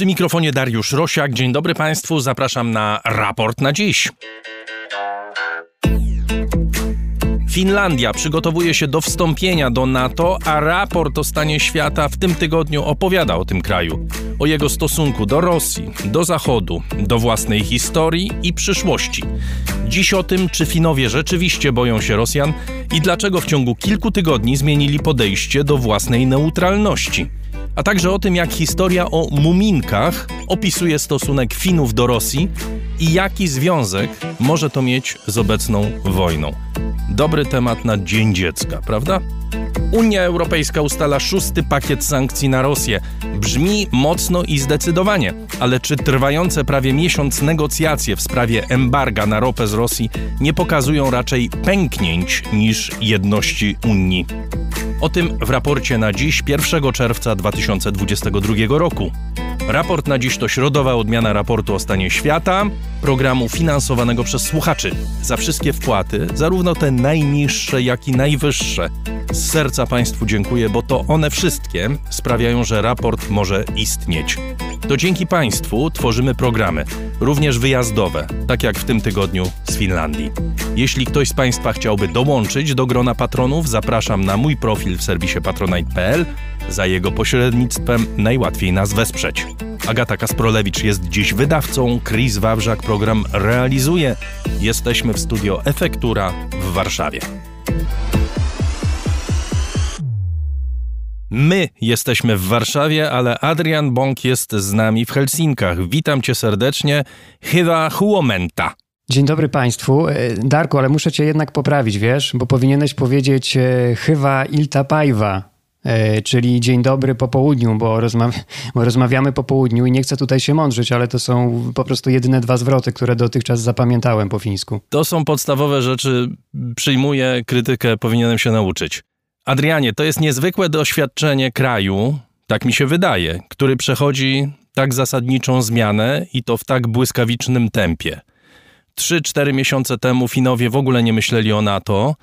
Przy mikrofonie Dariusz Rosiak. Dzień dobry Państwu, zapraszam na raport na dziś. Finlandia przygotowuje się do wstąpienia do NATO, a raport o stanie świata w tym tygodniu opowiada o tym kraju, o jego stosunku do Rosji, do Zachodu, do własnej historii i przyszłości. Dziś o tym, czy Finowie rzeczywiście boją się Rosjan i dlaczego w ciągu kilku tygodni zmienili podejście do własnej neutralności a także o tym, jak historia o muminkach opisuje stosunek Finów do Rosji i jaki związek może to mieć z obecną wojną. Dobry temat na Dzień Dziecka, prawda? Unia Europejska ustala szósty pakiet sankcji na Rosję. Brzmi mocno i zdecydowanie, ale czy trwające prawie miesiąc negocjacje w sprawie embarga na ropę z Rosji nie pokazują raczej pęknięć niż jedności Unii? O tym w raporcie na dziś 1 czerwca 2022 roku. Raport na dziś to środowa odmiana raportu o stanie świata, programu finansowanego przez słuchaczy. Za wszystkie wpłaty, zarówno te najniższe, jak i najwyższe. Z serca Państwu dziękuję, bo to one wszystkie sprawiają, że raport może istnieć. To dzięki Państwu tworzymy programy, również wyjazdowe, tak jak w tym tygodniu z Finlandii. Jeśli ktoś z Państwa chciałby dołączyć do grona patronów, zapraszam na mój profil w serwisie patronite.pl. Za jego pośrednictwem najłatwiej nas wesprzeć. Agata Kasprolewicz jest dziś wydawcą, Chris Wawrzak program realizuje. Jesteśmy w studio Efektura w Warszawie. My jesteśmy w Warszawie, ale Adrian Bąk jest z nami w Helsinkach. Witam cię serdecznie. Chyba huomenta. Dzień dobry Państwu. E, Darku, ale muszę Cię jednak poprawić, wiesz, bo powinieneś powiedzieć e, chyba ilta pajwa, e, czyli dzień dobry po południu, bo, bo rozmawiamy po południu i nie chcę tutaj się mądrzyć, ale to są po prostu jedyne dwa zwroty, które dotychczas zapamiętałem po fińsku. To są podstawowe rzeczy. Przyjmuję krytykę, powinienem się nauczyć. Adrianie, to jest niezwykłe doświadczenie kraju, tak mi się wydaje, który przechodzi tak zasadniczą zmianę i to w tak błyskawicznym tempie. 3-4 miesiące temu Finowie w ogóle nie myśleli o NATO.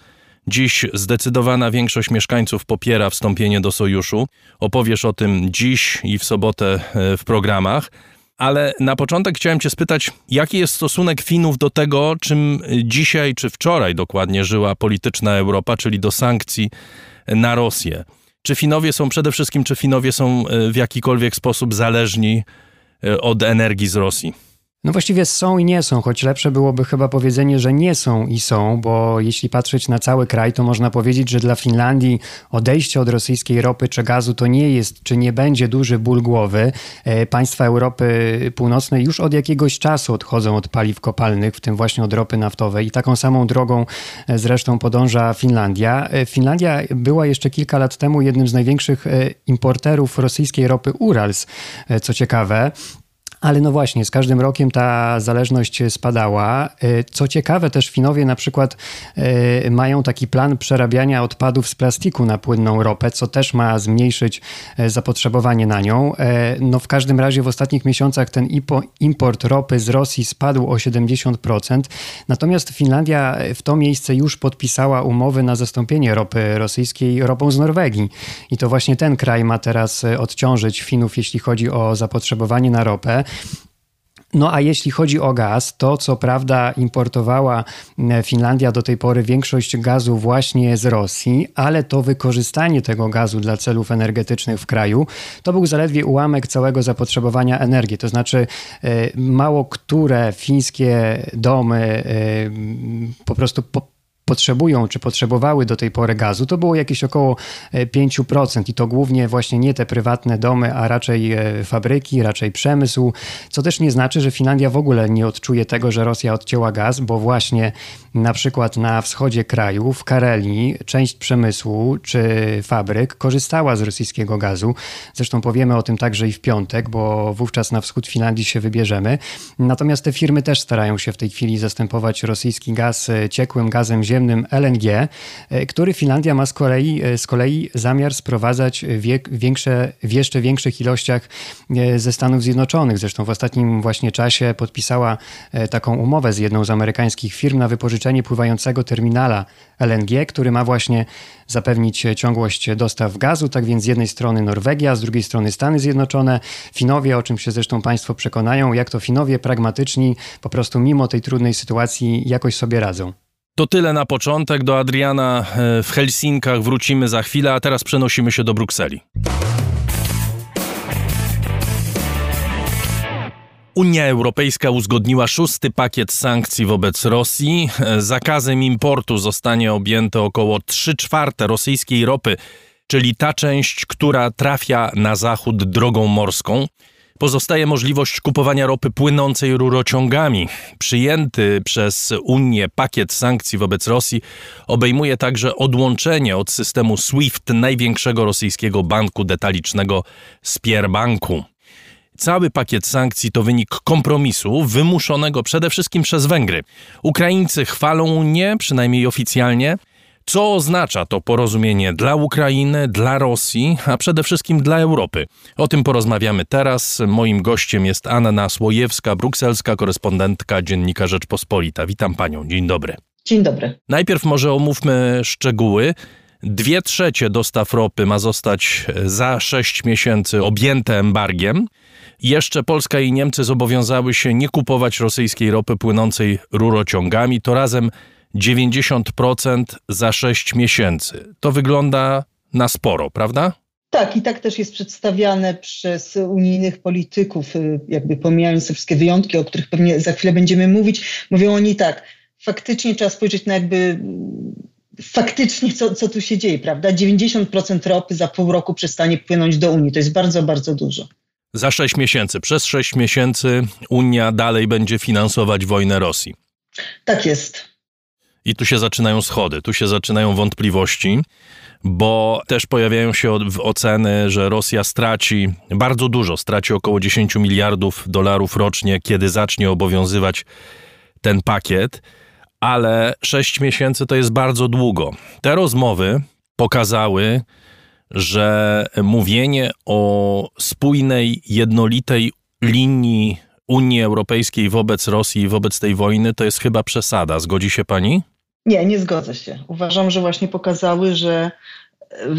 Dziś zdecydowana większość mieszkańców popiera wstąpienie do sojuszu. Opowiesz o tym dziś i w sobotę e, w programach. Ale na początek chciałem Cię spytać, jaki jest stosunek Finów do tego, czym dzisiaj czy wczoraj dokładnie żyła polityczna Europa, czyli do sankcji na Rosję. Czy Finowie są przede wszystkim, czy Finowie są e, w jakikolwiek sposób zależni e, od energii z Rosji? No właściwie są i nie są, choć lepsze byłoby chyba powiedzenie, że nie są i są, bo jeśli patrzeć na cały kraj, to można powiedzieć, że dla Finlandii odejście od rosyjskiej ropy czy gazu to nie jest, czy nie będzie duży ból głowy. E, państwa Europy Północnej już od jakiegoś czasu odchodzą od paliw kopalnych, w tym właśnie od ropy naftowej i taką samą drogą e, zresztą podąża Finlandia. E, Finlandia była jeszcze kilka lat temu jednym z największych importerów rosyjskiej ropy Urals, co ciekawe. Ale no właśnie, z każdym rokiem ta zależność spadała. Y, co ciekawe, też Finowie na przykład y, mają taki plan przerabiania odpadów z plastiku na płynną ropę, co też ma zmniejszyć y, zapotrzebowanie na nią. No w każdym razie w ostatnich miesiącach ten import ropy z Rosji spadł o 70%. Natomiast Finlandia w to miejsce już podpisała umowy na zastąpienie ropy rosyjskiej ropą z Norwegii. I to właśnie ten kraj ma teraz odciążyć Finów, jeśli chodzi o zapotrzebowanie na ropę. No a jeśli chodzi o gaz, to co prawda importowała e, Finlandia do tej pory większość gazu właśnie z Rosji, ale to wykorzystanie tego gazu dla celów energetycznych w kraju to był zaledwie ułamek całego zapotrzebowania energii. To znaczy e, mało które fińskie domy e, po prostu po potrzebują czy potrzebowały do tej pory gazu, to było jakieś około 5% e, i to głównie właśnie nie te prywatne domy, a raczej e, fabryki, raczej przemysł, co też nie znaczy, że Finlandia w ogóle nie odczuje tego, że Rosja odcięła gaz, bo właśnie na przykład na wschodzie kraju, w Karelii, część przemysłu czy fabryk korzystała z rosyjskiego gazu. Zresztą powiemy o tym także i w piątek, bo wówczas na wschód Finlandii się wybierzemy. Natomiast te firmy też starają się w tej chwili zastępować rosyjski gaz e, ciekłym gazem ziemnym, ziemnym LNG, który Finlandia ma z kolei, z kolei zamiar sprowadzać w, większe, w jeszcze większych ilościach ze Stanów Zjednoczonych. Zresztą w ostatnim właśnie czasie podpisała taką umowę z jedną z amerykańskich firm na wypożyczenie pływającego terminala LNG, który ma właśnie zapewnić ciągłość dostaw gazu. Tak więc z jednej strony Norwegia, z drugiej strony Stany Zjednoczone, Finowie, o czym się zresztą Państwo przekonają, jak to Finowie pragmatyczni po prostu mimo tej trudnej sytuacji jakoś sobie radzą. To tyle na początek. Do Adriana e, w Helsinkach wrócimy za chwilę, a teraz przenosimy się do Brukseli. Unia Europejska uzgodniła szósty pakiet sankcji wobec Rosji. Zakazem importu zostanie objęte około 3 czwarte rosyjskiej ropy, czyli ta część, która trafia na zachód drogą morską. Pozostaje możliwość kupowania ropy płynącej rurociągami. Przyjęty przez Unię pakiet sankcji wobec Rosji obejmuje także odłączenie od systemu SWIFT największego rosyjskiego banku detalicznego Spierbanku. Cały pakiet sankcji to wynik kompromisu wymuszonego przede wszystkim przez Węgry. Ukraińcy chwalą Unię, przynajmniej oficjalnie. Co oznacza to porozumienie dla Ukrainy, dla Rosji, a przede wszystkim dla Europy? O tym porozmawiamy teraz. Moim gościem jest Anna Słojewska, brukselska korespondentka Dziennika Rzeczpospolita. Witam panią, dzień dobry. Dzień dobry. Najpierw może omówmy szczegóły. Dwie trzecie dostaw ropy ma zostać za sześć miesięcy objęte embargiem. Jeszcze Polska i Niemcy zobowiązały się nie kupować rosyjskiej ropy płynącej rurociągami. To razem 90% za 6 miesięcy. To wygląda na sporo, prawda? Tak, i tak też jest przedstawiane przez unijnych polityków, y, jakby pomijając te wszystkie wyjątki, o których pewnie za chwilę będziemy mówić. Mówią oni tak, faktycznie trzeba spojrzeć na jakby faktycznie co, co tu się dzieje, prawda? 90% ropy za pół roku przestanie płynąć do Unii. To jest bardzo, bardzo dużo. Za 6 miesięcy, przez 6 miesięcy Unia dalej będzie finansować wojnę Rosji. Tak jest. I tu się zaczynają schody, tu się zaczynają wątpliwości, bo też pojawiają się oceny, że Rosja straci bardzo dużo, straci około 10 miliardów dolarów rocznie, kiedy zacznie obowiązywać ten pakiet, ale 6 miesięcy to jest bardzo długo. Te rozmowy pokazały, że mówienie o spójnej, jednolitej linii Unii Europejskiej wobec Rosji i wobec tej wojny to jest chyba przesada. Zgodzi się pani? Nie, nie zgodzę się. Uważam, że właśnie pokazały, że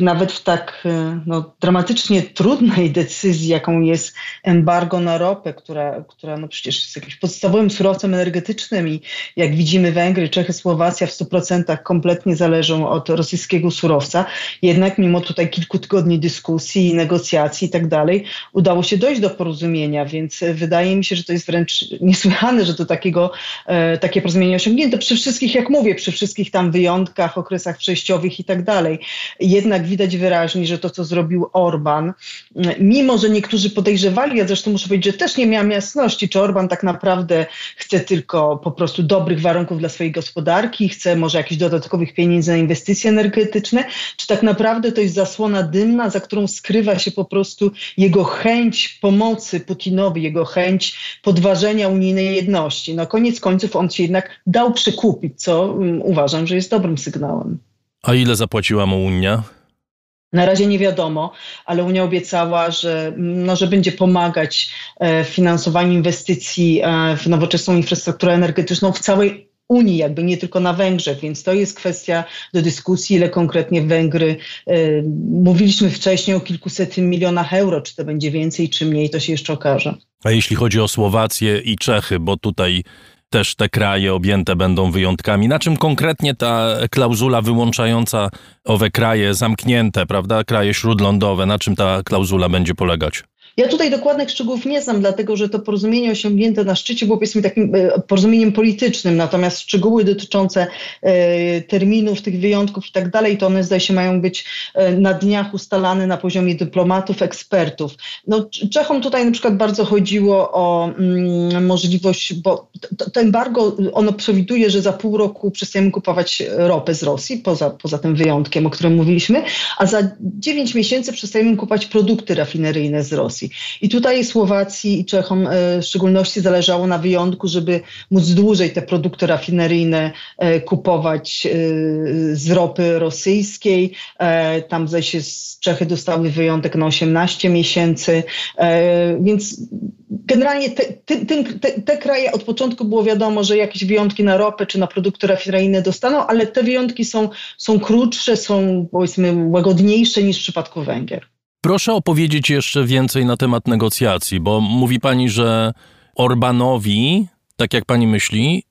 nawet w tak e, no, dramatycznie trudnej decyzji, jaką jest embargo na ropę, która, która no przecież jest jakimś podstawowym surowcem energetycznym i jak widzimy Węgry, Czechy, Słowacja w 100% kompletnie zależą od rosyjskiego surowca. Jednak mimo tutaj kilku tygodni dyskusji, negocjacji i tak dalej, udało się dojść do porozumienia, więc wydaje mi się, że to jest wręcz niesłychane, że to takiego, e, takie porozumienie osiągnięto przy wszystkich, jak mówię, przy wszystkich tam wyjątkach, okresach przejściowych i tak dalej jednak widać wyraźnie, że to, co zrobił Orban, mimo że niektórzy podejrzewali, ja zresztą muszę powiedzieć, że też nie miałam jasności, czy Orban tak naprawdę chce tylko po prostu dobrych warunków dla swojej gospodarki, chce może jakichś dodatkowych pieniędzy na inwestycje energetyczne, czy tak naprawdę to jest zasłona dymna, za którą skrywa się po prostu jego chęć pomocy Putinowi, jego chęć podważenia unijnej jedności. No koniec końców on się jednak dał przekupić, co um, uważam, że jest dobrym sygnałem. A ile zapłaciła mu Unia? Na razie nie wiadomo, ale Unia obiecała, że, no, że będzie pomagać e, w finansowaniu inwestycji e, w nowoczesną infrastrukturę energetyczną w całej Unii, jakby nie tylko na Węgrzech, więc to jest kwestia do dyskusji, ile konkretnie Węgry. E, mówiliśmy wcześniej o kilkuset milionach euro, czy to będzie więcej, czy mniej, to się jeszcze okaże. A jeśli chodzi o Słowację i Czechy, bo tutaj też te kraje objęte będą wyjątkami. Na czym konkretnie ta klauzula wyłączająca owe kraje zamknięte, prawda, kraje śródlądowe, na czym ta klauzula będzie polegać? Ja tutaj dokładnych szczegółów nie znam, dlatego że to porozumienie osiągnięte na szczycie było powiedzmy takim e, porozumieniem politycznym, natomiast szczegóły dotyczące e, terminów, tych wyjątków i tak dalej, to one zdaje się mają być e, na dniach ustalane na poziomie dyplomatów, ekspertów. No, Czechom tutaj na przykład bardzo chodziło o mm, możliwość, bo to, embargo, ono przewiduje, że za pół roku przestajemy kupować ropę z Rosji, poza, poza tym wyjątkiem, o którym mówiliśmy, a za 9 miesięcy przestajemy kupować produkty rafineryjne z Rosji. I tutaj Słowacji i Czechom w szczególności zależało na wyjątku, żeby móc dłużej te produkty rafineryjne kupować z ropy rosyjskiej. Tam zaś Czechy dostały wyjątek na 18 miesięcy, więc generalnie te, te, te, te, kraje od początku było wiadomo, że jakieś wyjątki na ropę czy na produkty rafineryjne dostaną, ale te wyjątki są, są krótsze, są powiedzmy łagodniejsze niż w przypadku Węgier. Proszę opowiedzieć jeszcze więcej na temat negocjacji, bo mówi pani, że Orbanowi, tak jak pani myśli,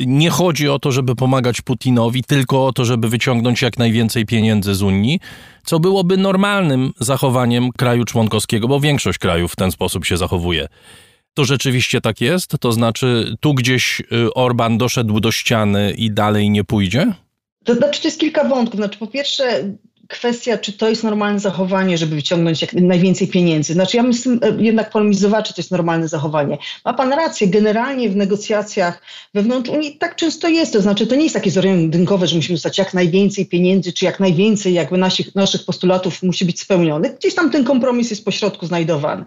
nie chodzi o to, żeby pomagać Putinowi, tylko o to, żeby wyciągnąć jak najwięcej pieniędzy z Unii, co byłoby normalnym zachowaniem kraju członkowskiego, bo większość krajów w ten sposób się zachowuje. To rzeczywiście tak jest? To znaczy, tu gdzieś y, Orban doszedł do ściany i dalej nie pójdzie? To znaczy, to jest kilka wątków. Znaczy, po pierwsze, kwestia, czy to jest normalne zachowanie, żeby wyciągnąć jak najwięcej pieniędzy. Znaczy ja bym z tym e, jednak polemizowała, czy to jest normalne zachowanie. Ma pan rację, generalnie w negocjacjach wewnątrz Unii tak często jest. To znaczy to nie jest takie zorientynkowe, że musimy dostać jak najwięcej pieniędzy, czy jak najwięcej jakby naszych, naszych postulatów musi być spełnionych. Gdzieś tam ten kompromis jest pośrodku znajdowany.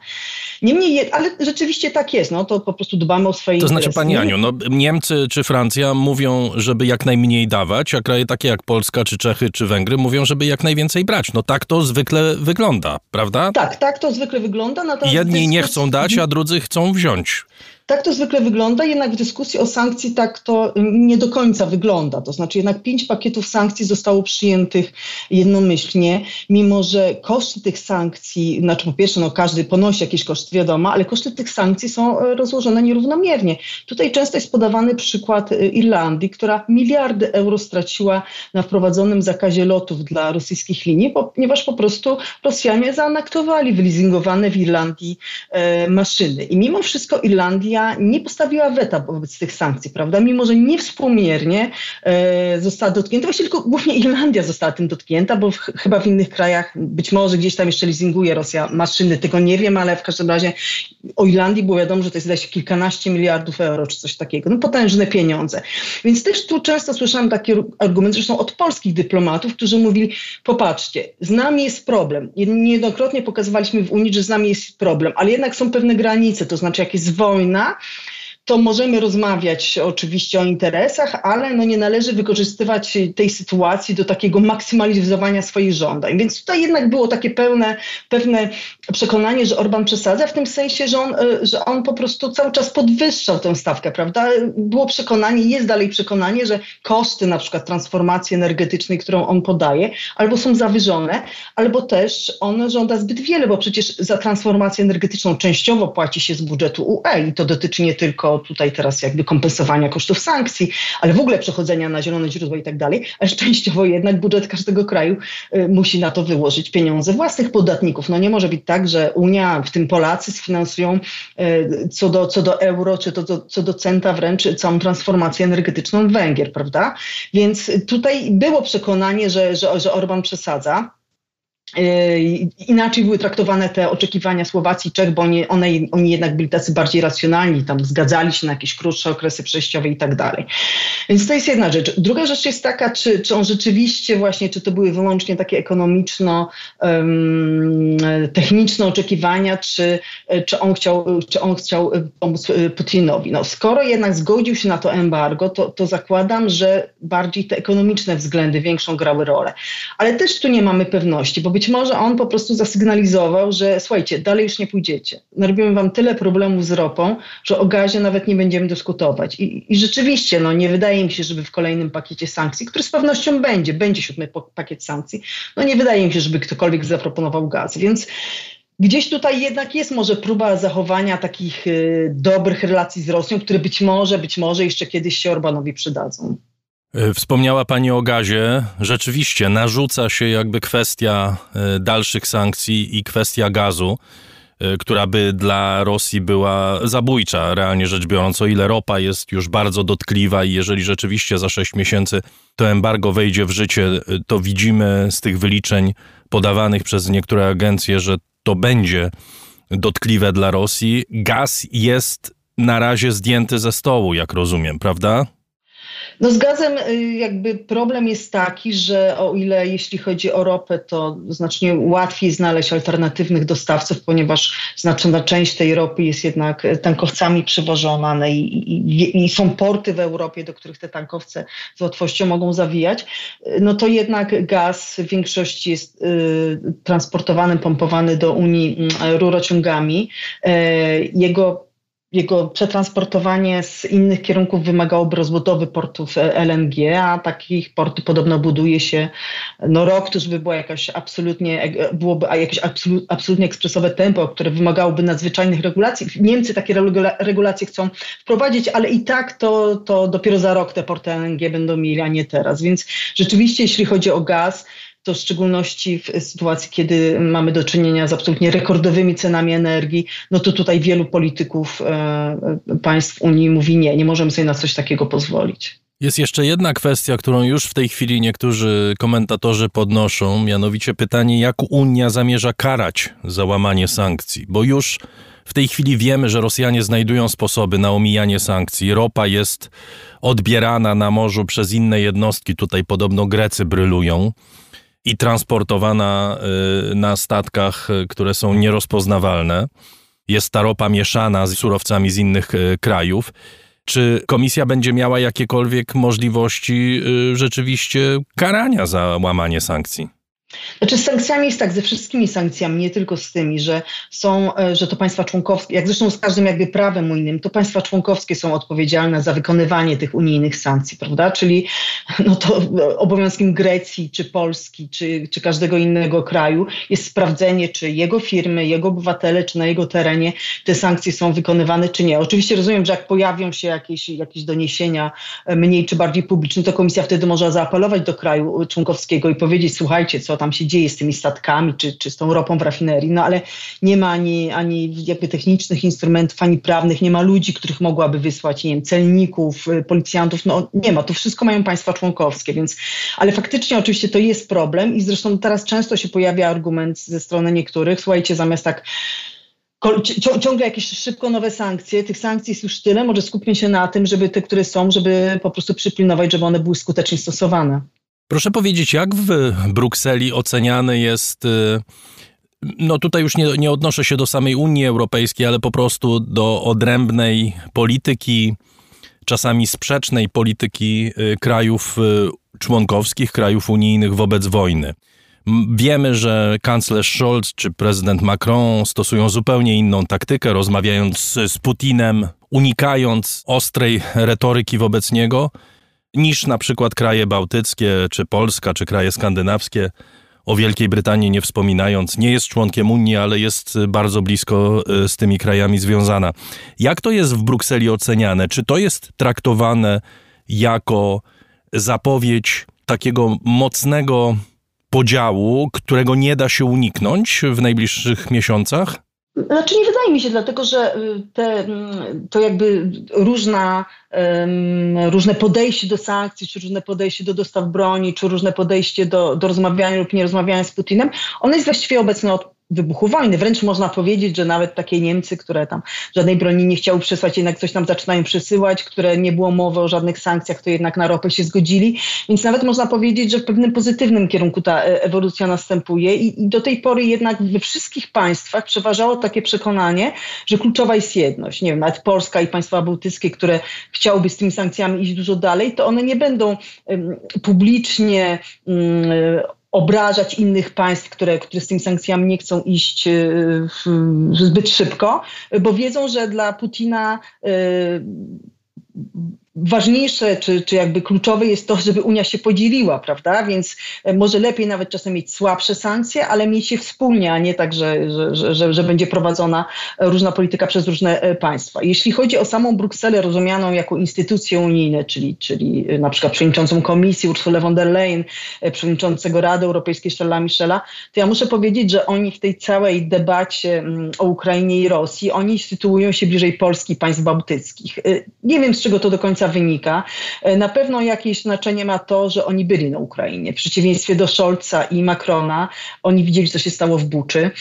Niemniej, ale rzeczywiście tak jest, no to po prostu dbamy o swoje To znaczy Pani Aniu, no Niemcy czy Francja mówią, żeby jak najmniej dawać, a kraje takie jak Polska, czy Czechy, czy Węgry mówią, żeby jak najwięcej brać. No tak to zwykle wygląda, prawda? Tak, tak to zwykle wygląda. Jedni nie chcą dać, a drudzy chcą wziąć. Tak to zwykle wygląda, jednak w dyskusji o sankcji tak to nie do końca wygląda. To znaczy jednak pięć pakietów sankcji zostało przyjętych jednomyślnie, mimo że koszty tych sankcji, znaczy po pierwsze no każdy ponosi jakieś koszty, wiadomo, ale koszty tych sankcji są e, rozłożone nierównomiernie. Tutaj często jest podawany przykład e, Irlandii, która miliardy euro straciła na wprowadzonym zakazie lotów dla rosyjskich linii, ponieważ po prostu Rosjanie zaanektowali wyleasingowane w Irlandii e, maszyny. I mimo wszystko Irlandia nie postawiła weta wobec tych sankcji, prawda? Mimo, że niewspółmiernie e, została dotknięta, właściwie tylko głównie Irlandia została tym dotknięta, bo w, chyba w innych krajach być może gdzieś tam jeszcze leasinguje Rosja maszyny, tego nie wiem, ale w każdym razie o Irlandii było wiadomo, że to jest zdaje się kilkanaście miliardów euro czy coś takiego, no potężne pieniądze. Więc też tu często słyszałam taki argument, zresztą od polskich dyplomatów, którzy mówili, popatrzcie, z nami jest problem. Niejednokrotnie pokazywaliśmy w Unii, że z nami jest problem, ale jednak są pewne granice, to znaczy jak jest wojna, Corona. To możemy rozmawiać oczywiście o interesach, ale no nie należy wykorzystywać tej sytuacji do takiego maksymalizowania swoich żądań. Więc tutaj jednak było takie pełne, pewne przekonanie, że Orban przesadza w tym sensie, że on, e, że on po prostu cały czas podwyższał tę stawkę, prawda? Było przekonanie, jest dalej przekonanie, że koszty na przykład transformacji energetycznej, którą on podaje, albo są zawyżone, albo też on żąda zbyt wiele, bo przecież za transformację energetyczną częściowo płaci się z budżetu UE i to dotyczy nie tylko tutaj teraz jakby kompensowania kosztów sankcji, ale w ogóle przechodzenia na zielone źródła i tak dalej, ale częściowo jednak budżet każdego kraju y, musi na to wyłożyć pieniądze własnych podatników. No nie może być tak, że Unia, w tym Polacy sfinansują y, co do, co do euro, czy to, to, co do centa wręcz całą transformację energetyczną Węgier, prawda? Więc tutaj było przekonanie, że, że, że Orban przesadza. Yy, inaczej były traktowane te oczekiwania Słowacji Czech, bo oni, one, oni jednak byli tacy bardziej racjonalni, tam zgadzali się na jakieś krótsze okresy przejściowe i tak dalej. Więc to jest jedna rzecz. Druga rzecz jest taka, czy, czy on rzeczywiście właśnie, czy to były wyłącznie takie ekonomiczno-techniczne oczekiwania, czy, czy, on chciał, czy on chciał pomóc y, Putinowi. No, skoro jednak zgodził się na to embargo, to, to zakładam, że bardziej te ekonomiczne względy większą grały rolę. Ale też tu nie mamy pewności, bo być może on po prostu zasygnalizował, że słuchajcie, dalej już nie pójdziecie. Narobimy wam tyle problemów z ropą, że o gazie nawet nie będziemy dyskutować. I, i rzeczywiście, no nie wydaje mi się, żeby w kolejnym pakiecie sankcji, który z pewnością będzie, będzie siódmy pakiet sankcji, no nie wydaje mi się, żeby ktokolwiek zaproponował gaz. Więc Gdzieś tutaj jednak jest może próba zachowania takich y, dobrych relacji z Rosją, które być może, być może jeszcze kiedyś się Orbanowi przydadzą. E, wspomniała Pani o gazie. Rzeczywiście narzuca się jakby kwestia e, dalszych sankcji i kwestia gazu, e, która by dla Rosji była zabójcza, realnie rzecz biorąc, o ile ropa jest już bardzo dotkliwa i jeżeli rzeczywiście za sześć miesięcy to embargo wejdzie w życie, to widzimy z tych wyliczeń podawanych przez niektóre agencje, że to będzie dotkliwe dla Rosji. Gaz jest na razie zdjęty ze stołu, jak rozumiem, prawda? No z gazem y, jakby problem jest taki, że o ile jeśli chodzi o ropę, to znacznie łatwiej znaleźć alternatywnych dostawców, ponieważ znaczna część tej ropy jest jednak tankowcami przywożona no i, i, i, są porty w Europie, do których te tankowce z łatwością mogą zawijać, no to jednak gaz w większości jest y, transportowany, pompowany do Unii y, rurociągami. Y, jego jego przetransportowanie z innych kierunków wymagałoby rozbudowy portów LNG, a takich porty podobno buduje się no rok, to żeby było jakaś absolutnie, byłoby jakieś absolutnie ekspresowe tempo, które wymagałoby nadzwyczajnych regulacji. Niemcy takie regulacje chcą wprowadzić, ale i tak to, to dopiero za rok te porty LNG będą mieli, a nie teraz. Więc rzeczywiście, jeśli chodzi o gaz, to w szczególności w sytuacji, kiedy mamy do czynienia z absolutnie rekordowymi cenami energii, no to tutaj wielu polityków e, państw Unii mówi nie, nie możemy sobie na coś takiego pozwolić. Jest jeszcze jedna kwestia, którą już w tej chwili niektórzy komentatorzy podnoszą, mianowicie pytanie, jak Unia zamierza karać za łamanie sankcji, bo już w tej chwili wiemy, że Rosjanie znajdują sposoby na omijanie sankcji. Ropa jest odbierana na morzu przez inne jednostki, tutaj podobno Grecy brylują i transportowana y, na statkach, y, które są nierozpoznawalne. Jest ta ropa mieszana z surowcami z innych y, krajów. Czy komisja będzie miała jakiekolwiek możliwości rzeczywiście karania za łamanie sankcji? Znaczy z sankcjami jest tak, ze wszystkimi sankcjami, nie tylko z tymi, że są, e, że to państwa członkowskie, jak zresztą z każdym jakby prawem unijnym, to państwa członkowskie są odpowiedzialne za wykonywanie tych unijnych sankcji, prawda? Czyli no to obowiązkiem Grecji, czy Polski, czy, czy każdego innego kraju jest sprawdzenie, czy jego firmy, jego obywatele, czy na jego terenie te sankcje są wykonywane, czy nie. Oczywiście rozumiem, że jak pojawią się jakieś, jakieś doniesienia e, mniej czy bardziej publiczne, to komisja wtedy może zaapelować do kraju członkowskiego i powiedzieć, słuchajcie, co tam się dzieje z tymi statkami, czy, czy z tą ropą w rafinerii, no ale nie ma ani, ani jakby technicznych instrumentów, ani prawnych, nie ma ludzi, których mogłaby wysłać, nie wiem, celników, y, policjantów, no nie ma, to wszystko mają państwa członkowskie, więc, ale faktycznie oczywiście to jest problem i zresztą teraz często się pojawia argument ze strony niektórych, słuchajcie, zamiast tak ciągle jakieś szybko nowe sankcje. Tych sankcji jest już tyle, może skupmy się na tym, żeby te, które są, żeby po prostu przypilnować, żeby one były skutecznie stosowane. Proszę powiedzieć, jak w Brukseli oceniany jest. Y, no tutaj już nie, nie odnoszę się do samej Unii Europejskiej, ale po prostu do odrębnej polityki, czasami sprzecznej polityki y, krajów y, członkowskich, krajów unijnych wobec wojny. Wiemy, że kanclerz Scholz czy prezydent Macron stosują zupełnie inną taktykę, rozmawiając z Putinem, unikając ostrej retoryki wobec niego niż na przykład kraje bałtyckie, czy Polska, czy kraje skandynawskie. O Wielkiej Brytanii nie wspominając, nie jest członkiem Unii, ale jest bardzo blisko e, z tymi krajami związana. Jak to jest w Brukseli oceniane? Czy to jest traktowane jako zapowiedź takiego mocnego podziału, którego nie da się uniknąć w najbliższych miesiącach? Znaczy nie wydaje mi się, dlatego że y, te, mm, to jakby różna, um, różne podejście do sankcji, czy różne podejście do dostaw broni, czy różne podejście do, do rozmawiania lub nie rozmawiania z Putinem, ono jest właściwie obecne od wybuchu wojny. Wręcz można powiedzieć, że nawet takie Niemcy, które tam żadnej broni nie chciały przesłać, jednak coś tam zaczynają przesyłać, które nie było mowy o żadnych sankcjach, to jednak na ropę się zgodzili. Więc nawet można powiedzieć, że w pewnym pozytywnym kierunku ta e, ewolucja następuje i, i do tej pory jednak we wszystkich państwach przeważało takie przekonanie, że kluczowa jest jedność. Nie wiem, nawet Polska i państwa bałtyckie, które chciałyby z tymi sankcjami iść dużo dalej, to one nie będą um, publicznie um, obrażać innych państw, które, które z tymi sankcjami nie chcą iść e, zbyt szybko, bo wiedzą, że dla Putina e, ważniejsze, czy, czy jakby kluczowe jest to, żeby Unia się podzieliła, prawda? Więc e, może lepiej nawet czasem mieć słabsze sankcje, ale mieć je wspólnie, a nie tak, że, że, że, że będzie prowadzona różna polityka przez różne e, państwa. Jeśli chodzi o samą Brukselę rozumianą jako instytucje unijne, czyli, czyli e, na przykład przewodniczącą komisji Ursula von der Leyen, przewodniczącego Rady Europejskiej Charlesa Michela, to ja muszę powiedzieć, że oni w tej całej debacie mm, o Ukrainie i Rosji, oni sytuują się bliżej Polski państw bałtyckich. Nie wiem, z czego to do końca wynika. Na pewno jakieś znaczenie ma to, że oni byli na Ukrainie. W przeciwieństwie do Scholza i Macrona, oni widzieli, co się stało w Buczy.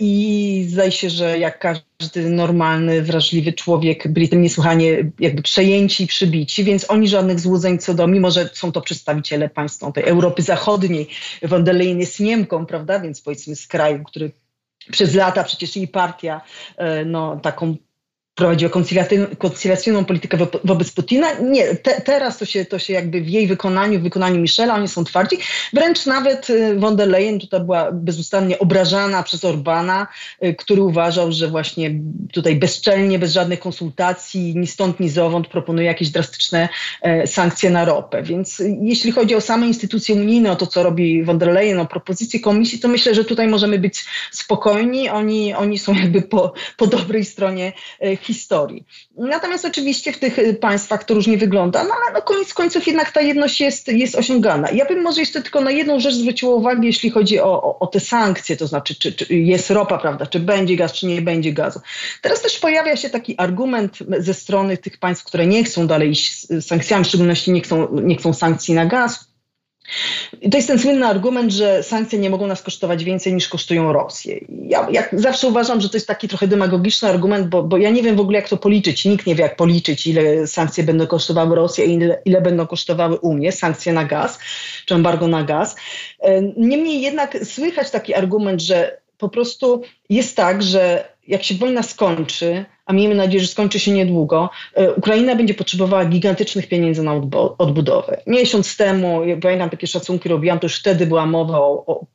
I zdaje się, że jak każdy normalny, wrażliwy człowiek byli tym niesłychanie jakby przejęci i przybici, więc oni żadnych złudzeń co do, mimo że są to przedstawiciele państw tej Europy Zachodniej, von der Leyen jest Niemką, prawda, więc powiedzmy z kraju, który przez lata przecież jej partia e, no, taką prowadziła koncyliacyjną politykę wobec Putina. Nie, te, teraz to się, to się jakby w jej wykonaniu, w wykonaniu Michela, oni są twardzi. Wręcz nawet y, von der Leyen tutaj była bezustannie obrażana przez Orbana, y, który uważał, że właśnie tutaj bezczelnie, bez żadnych konsultacji, ni stąd, ni zowąd proponuje jakieś drastyczne e, sankcje na ropę. Więc y, jeśli chodzi o same instytucje unijne, o to, co robi von der Leyen, o propozycje komisji, to myślę, że tutaj możemy być spokojni. Oni, oni są jakby po, po dobrej stronie e, historii. Natomiast oczywiście w tych y, państwach to różnie wygląda, no ale no koniec końców jednak ta jedność jest, jest osiągana. Ja bym może jeszcze tylko na jedną rzecz zwróciła uwagę, jeśli chodzi o, o, o te sankcje, to znaczy czy, czy, jest ropa, prawda, czy będzie gaz, czy nie będzie gazu. Teraz też pojawia się taki argument ze strony tych państw, które nie chcą dalej iść z sankcjami, w szczególności nie chcą, nie chcą sankcji na gaz, to jest ten słynny argument, że sankcje nie mogą nas kosztować więcej niż kosztują Rosję. Ja, ja zawsze uważam, że to jest taki trochę demagogiczny argument, bo, bo, ja nie wiem w ogóle jak to policzyć. Nikt nie wie jak policzyć, ile sankcje będą kosztowały Rosję i ile, ile będą kosztowały Unię, sankcje na gaz, czy embargo na gaz. E, niemniej jednak słychać taki argument, że po prostu jest tak, że jak się wojna skończy, a miejmy nadzieję, że skończy się niedługo, e, Ukraina będzie potrzebowała gigantycznych pieniędzy na odbudowę. Miesiąc temu, ja pamiętam takie szacunki robiłam, to już wtedy była mowa o, o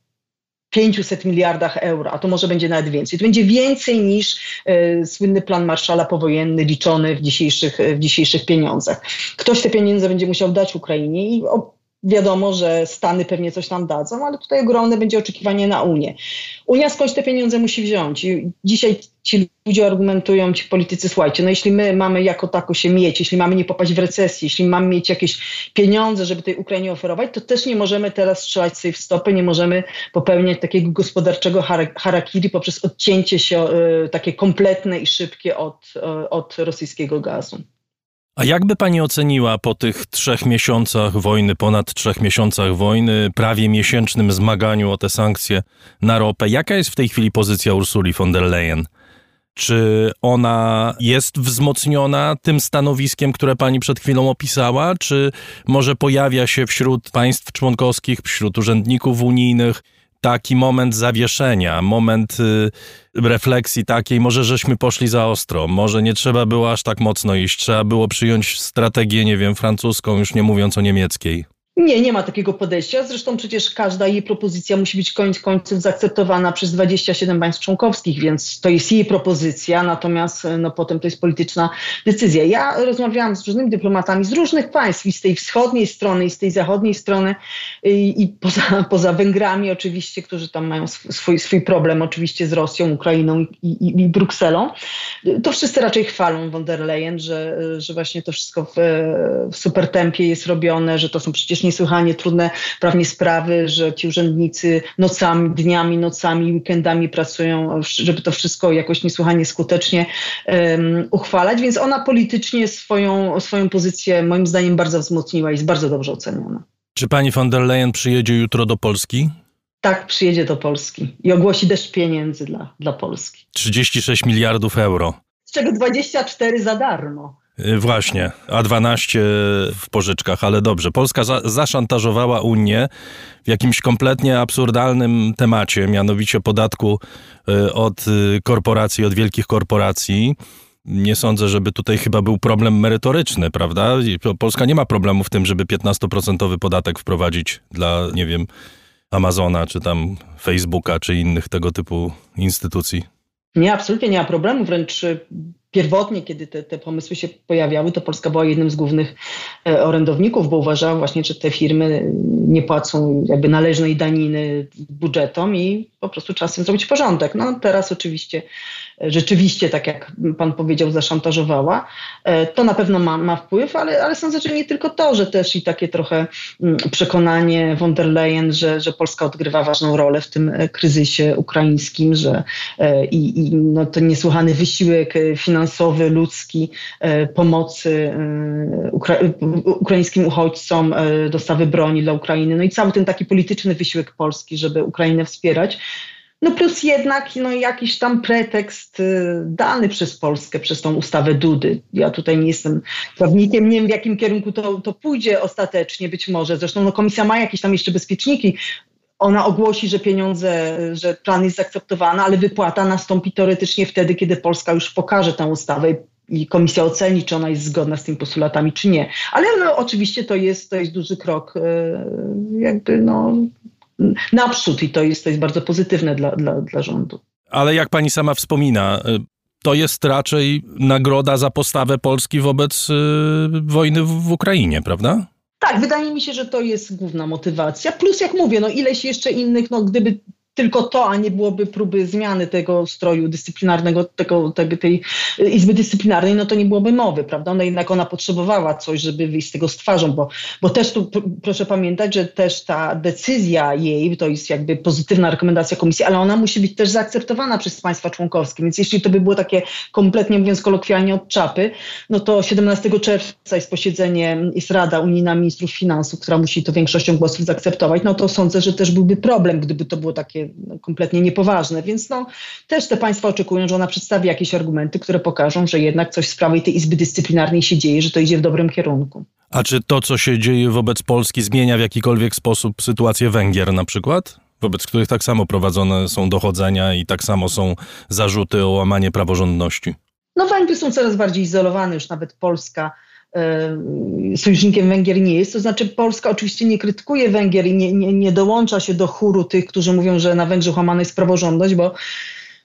500 miliardach euro, a to może będzie nawet więcej. To będzie więcej niż y, słynny plan Marszala powojenny liczony w dzisiejszych, w dzisiejszych pieniądzach. Ktoś te pieniądze będzie musiał dać Ukrainie i o, Wiadomo, że Stany pewnie coś tam dadzą, ale tutaj ogromne będzie oczekiwanie na Unię. Unia skądś te pieniądze musi wziąć. I dzisiaj ci ludzie argumentują, ci politycy, słuchajcie, no jeśli my mamy jako tako się mieć, jeśli mamy nie popaść w recesję, jeśli mamy mieć jakieś pieniądze, żeby tej Ukrainie oferować, to też nie możemy teraz strzelać sobie w stopy, nie możemy popełniać takiego gospodarczego harakiri poprzez odcięcie się y, takie kompletne i szybkie od, y, od rosyjskiego gazu. A jakby pani oceniła po tych trzech miesiącach wojny, ponad trzech miesiącach wojny, prawie miesięcznym zmaganiu o te sankcje na ropę, jaka jest w tej chwili pozycja Ursuli von der Leyen? Czy ona jest wzmocniona tym stanowiskiem, które pani przed chwilą opisała? Czy może pojawia się wśród państw członkowskich, wśród urzędników unijnych taki moment zawieszenia, moment y, refleksji takiej, może żeśmy poszli za ostro, może nie trzeba było aż tak mocno iść, trzeba było przyjąć strategię, nie wiem, francuską, już nie mówiąc o niemieckiej. Nie, nie ma takiego podejścia. Zresztą przecież każda jej propozycja musi być koniec końców zaakceptowana przez 27 państw członkowskich, więc to jest jej propozycja, natomiast no, potem to jest polityczna decyzja. Ja rozmawiałam z różnymi dyplomatami z różnych państw, i z tej wschodniej strony, i z tej zachodniej strony, i, i poza, poza Węgrami oczywiście, którzy tam mają swój, swój problem oczywiście z Rosją, Ukrainą i, i, i Brukselą. To wszyscy raczej chwalą von der Leyen, że, że właśnie to wszystko w, w super tempie jest robione, że to są przecież niesłychanie trudne prawnie sprawy, że ci urzędnicy nocami, dniami, nocami, weekendami pracują, żeby to wszystko jakoś niesłychanie skutecznie um, uchwalać, więc ona politycznie swoją, swoją pozycję moim zdaniem bardzo wzmocniła i jest bardzo dobrze oceniona. Czy pani von der Leyen przyjedzie jutro do Polski? Tak, przyjedzie do Polski i ogłosi deszcz pieniędzy dla, dla Polski. 36 miliardów euro. Z czego 24 za darmo. Y, właśnie, a 12 w pożyczkach, ale dobrze. Polska za, zaszantażowała Unię w jakimś kompletnie absurdalnym temacie, mianowicie podatku y, od y, korporacji, od wielkich korporacji. Nie sądzę, żeby tutaj chyba był problem merytoryczny, prawda? Polska nie ma problemu w tym, żeby 15% podatek wprowadzić dla, nie wiem, Amazona, czy tam Facebooka, czy innych tego typu instytucji. Nie, absolutnie nie ma problemu, wręcz pierwotnie, kiedy te, te pomysły się pojawiały, to Polska była jednym z głównych e, orędowników, bo uważała właśnie, że te firmy nie płacą jakby należnej daniny budżetom i po prostu tym zrobić porządek. No teraz oczywiście rzeczywiście, tak jak pan powiedział, zaszantażowała. E, to na pewno ma, ma wpływ, ale, ale sądzę, że nie tylko to, że też i takie trochę mm, przekonanie von der Leyen, że, że Polska odgrywa ważną rolę w tym e, kryzysie ukraińskim, że i, i no, to niesłychany wysiłek finansowy, ludzki, pomocy ukra ukraińskim uchodźcom, dostawy broni dla Ukrainy, no i cały ten taki polityczny wysiłek Polski, żeby Ukrainę wspierać. No plus jednak no, jakiś tam pretekst y, dany przez Polskę, przez tą ustawę Dudy. Ja tutaj nie jestem prawnikiem, nie wiem w jakim kierunku to, to pójdzie ostatecznie, być może. Zresztą no, komisja ma jakieś tam jeszcze bezpieczniki. Ona ogłosi, że pieniądze, że plan jest zaakceptowany, ale wypłata nastąpi teoretycznie wtedy, kiedy Polska już pokaże tę ustawę i komisja oceni, czy ona jest zgodna z tymi postulatami, czy nie. Ale no, oczywiście to jest, to jest duży krok, y, jakby no, naprzód i to jest, to jest bardzo pozytywne dla, dla, dla rządu. Ale jak pani sama wspomina, y, to jest raczej nagroda za postawę Polski wobec y, wojny w, w Ukrainie, prawda? Tak, wydaje mi się, że to jest główna motywacja. Plus, jak mówię, no ileś jeszcze innych, no gdyby tylko to, a nie byłoby próby zmiany tego stroju dyscyplinarnego, tego, tego, tej Izby Dyscyplinarnej, no to nie byłoby mowy, prawda? No jednak ona potrzebowała coś, żeby wyjść z tego z twarzą, bo, bo też tu proszę pamiętać, że też ta decyzja jej, to jest jakby pozytywna rekomendacja komisji, ale ona musi być też zaakceptowana przez państwa członkowskie, więc jeśli to by było takie kompletnie mówiąc kolokwialnie od czapy, no to 17 czerwca jest posiedzenie, jest Rada Unijna Ministrów Finansów, która musi to większością głosów zaakceptować, no to sądzę, że też byłby problem, gdyby to było takie kompletnie niepoważne. Więc no, też te państwa oczekują, że ona przedstawi jakieś argumenty, które pokażą, że jednak coś w sprawie tej Izby Dyscyplinarnej się dzieje, że to idzie w dobrym kierunku. A czy to, co się dzieje wobec Polski, zmienia w jakikolwiek sposób sytuację Węgier na przykład? Wobec których tak samo prowadzone są dochodzenia i tak samo są zarzuty o łamanie praworządności. No Węgry są coraz bardziej izolowane, już nawet Polska sojusznikiem Węgier nie jest. To znaczy Polska oczywiście nie krytykuje Węgier i nie, nie, nie dołącza się do chóru tych, którzy mówią, że na Węgrzech łamana jest praworządność, bo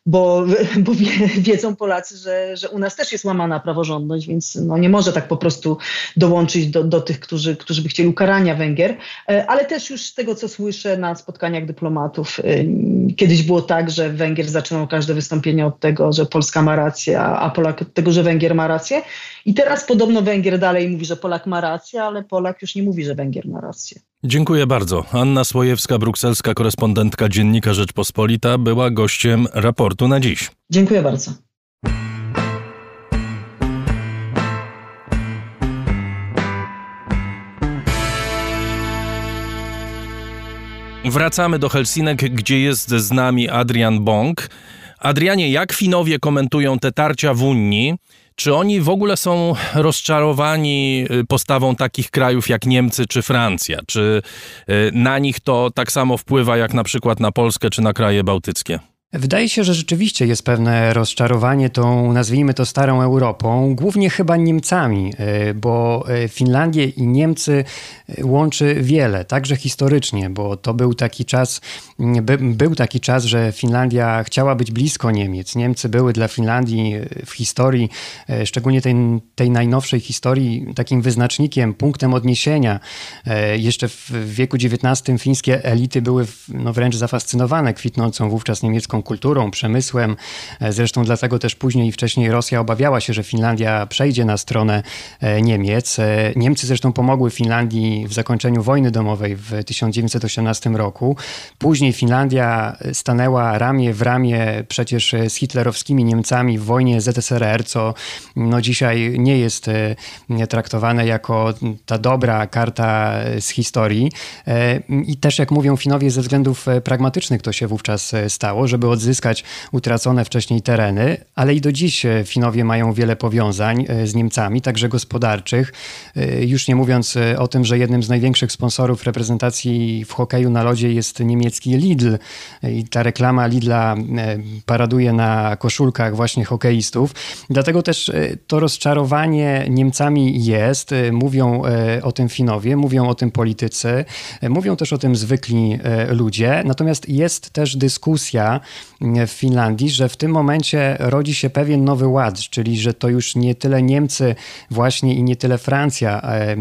bo, bo wiedzą Polacy, że, że u nas też jest łamana praworządność, więc no nie może tak po prostu dołączyć do, do tych, którzy, którzy by chcieli ukarania Węgier. E, ale też już z tego, co słyszę na spotkaniach dyplomatów, e, kiedyś było tak, że Węgier zaczynał każde wystąpienie od tego, że Polska ma rację, a Polak od tego, że Węgier ma rację. I teraz podobno Węgier dalej mówi, że Polak ma rację, ale Polak już nie mówi, że Węgier ma rację. Dziękuję bardzo. Anna Słojewska, brukselska korespondentka Dziennika Rzeczpospolita, była gościem raportu na dziś. Dziękuję bardzo. Wracamy do Helsinek, gdzie jest z nami Adrian Bąk. Adrianie, jak Finowie komentują te tarcia w Unii? Czy oni w ogóle są rozczarowani y, postawą takich krajów jak Niemcy czy Francja? Czy y, na nich to tak samo wpływa jak na przykład na Polskę czy na kraje bałtyckie? Wydaje się, że rzeczywiście jest pewne rozczarowanie tą, nazwijmy to, starą Europą, głównie chyba Niemcami, e, bo e, Finlandię i Niemcy e, łączy wiele, także historycznie, bo to był taki czas, by, był taki czas, że Finlandia chciała być blisko Niemiec. Niemcy były dla Finlandii w historii, szczególnie tej, tej najnowszej historii, takim wyznacznikiem, punktem odniesienia. Jeszcze w wieku XIX fińskie elity były no, wręcz zafascynowane kwitnącą wówczas niemiecką kulturą, przemysłem. E, zresztą dlatego też później i wcześniej Rosja obawiała się, że Finlandia przejdzie na stronę e, Niemiec. E, Niemcy zresztą pomogły Finlandii w zakończeniu wojny domowej w 1918 roku. Później Finlandia stanęła ramię w ramię przecież z hitlerowskimi Niemcami w wojnie ZSRR, co no dzisiaj nie jest traktowane jako ta dobra karta z historii. I też jak mówią Finowie, ze względów pragmatycznych to się wówczas stało, żeby odzyskać utracone wcześniej tereny, ale i do dziś e, Finowie mają wiele powiązań e, z Niemcami, także gospodarczych. E, już nie mówiąc o tym, że jednym z największych sponsorów reprezentacji w hokeju na lodzie jest niemiecki Lidl i ta reklama Lidla paraduje na koszulkach właśnie hokeistów. Dlatego też to rozczarowanie Niemcami jest. Mówią o tym Finowie, mówią o tym politycy, mówią też o tym zwykli ludzie. Natomiast jest też dyskusja w Finlandii, że w tym momencie rodzi się pewien nowy ład, czyli że to już nie tyle Niemcy właśnie i nie tyle Francja e,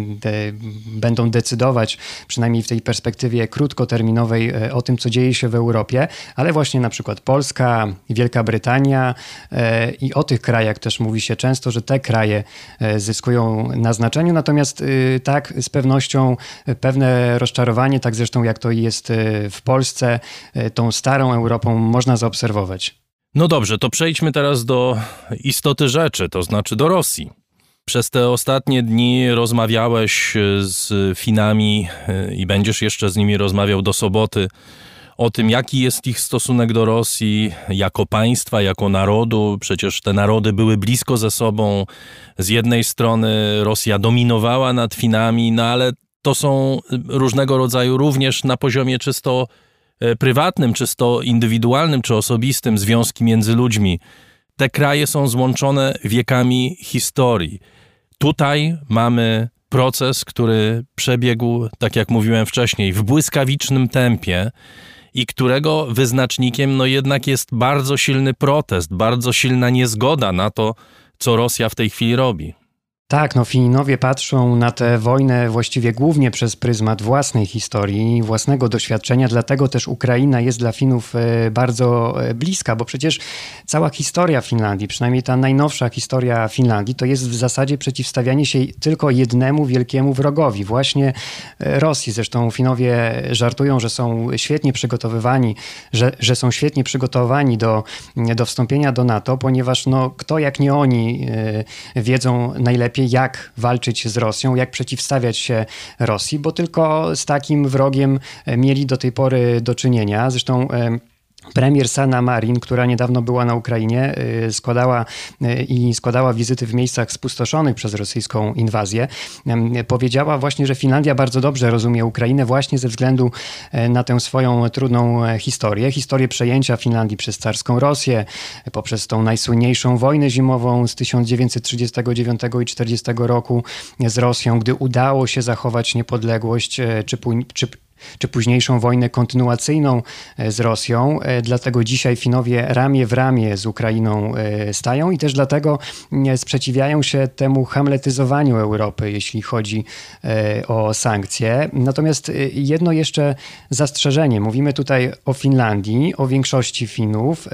będą decydować, przynajmniej w tej perspektywie krótkoterminowej, e, o tym, co dzieje się w Europie, ale właśnie na przykład Polska, Wielka Brytania e, i o tych krajach też mówi się często, że te kraje zyskują na znaczeniu, natomiast tak, z pewnością pewne rozczarowanie, tak zresztą jak to jest w Polsce, tą starą Europą można zaobserwować. No dobrze, to przejdźmy teraz do istoty rzeczy, to znaczy do Rosji. Przez te ostatnie dni rozmawiałeś z Finami e, i będziesz jeszcze z nimi rozmawiał do soboty o tym, jaki jest ich stosunek do Rosji jako państwa, jako narodu. Przecież te narody były blisko ze sobą. Z jednej strony Rosja dominowała nad Finami, no ale to są różnego rodzaju również na poziomie czysto e, prywatnym, czysto indywidualnym czy osobistym związki między ludźmi. Te kraje są złączone wiekami historii. Tutaj mamy proces, który przebiegł, tak jak mówiłem wcześniej, w błyskawicznym tempie i którego wyznacznikiem no jednak jest bardzo silny protest, bardzo silna niezgoda na to, co Rosja w tej chwili robi. Tak, no Fininowie patrzą na tę wojnę właściwie głównie przez pryzmat własnej historii, własnego doświadczenia, dlatego też Ukraina jest dla Finów e, bardzo e, bliska, bo przecież cała historia Finlandii, przynajmniej ta najnowsza historia Finlandii, to jest w zasadzie przeciwstawianie się tylko jednemu wielkiemu wrogowi, właśnie e, Rosji. Zresztą Finowie żartują, że są świetnie przygotowywani, że, że są świetnie przygotowani do, do wstąpienia do NATO, ponieważ no, kto jak nie oni wiedzą najlepiej, jak walczyć z Rosją, jak przeciwstawiać się Rosji, bo tylko z takim wrogiem e, mieli do tej pory do czynienia. Zresztą Premier Sana Marin, która niedawno była na Ukrainie, y, składała y, i składała wizyty w miejscach spustoszonych przez rosyjską inwazję, powiedziała właśnie, że Finlandia bardzo dobrze rozumie Ukrainę właśnie ze względu e, na tę swoją trudną e, historię. Historię przejęcia Finlandii przez carską Rosję, poprzez tą najsłynniejszą wojnę zimową z 1939 i 1940 roku z Rosją, gdy udało się zachować niepodległość, e, czy, czy czy późniejszą wojnę kontynuacyjną e, z Rosją. E, dlatego dzisiaj Finowie ramię w ramię z Ukrainą e, stają i też dlatego sprzeciwiają się temu hamletyzowaniu Europy, jeśli chodzi o sankcje. Natomiast jedno jeszcze zastrzeżenie. Mówimy tutaj o Finlandii, o większości Finów.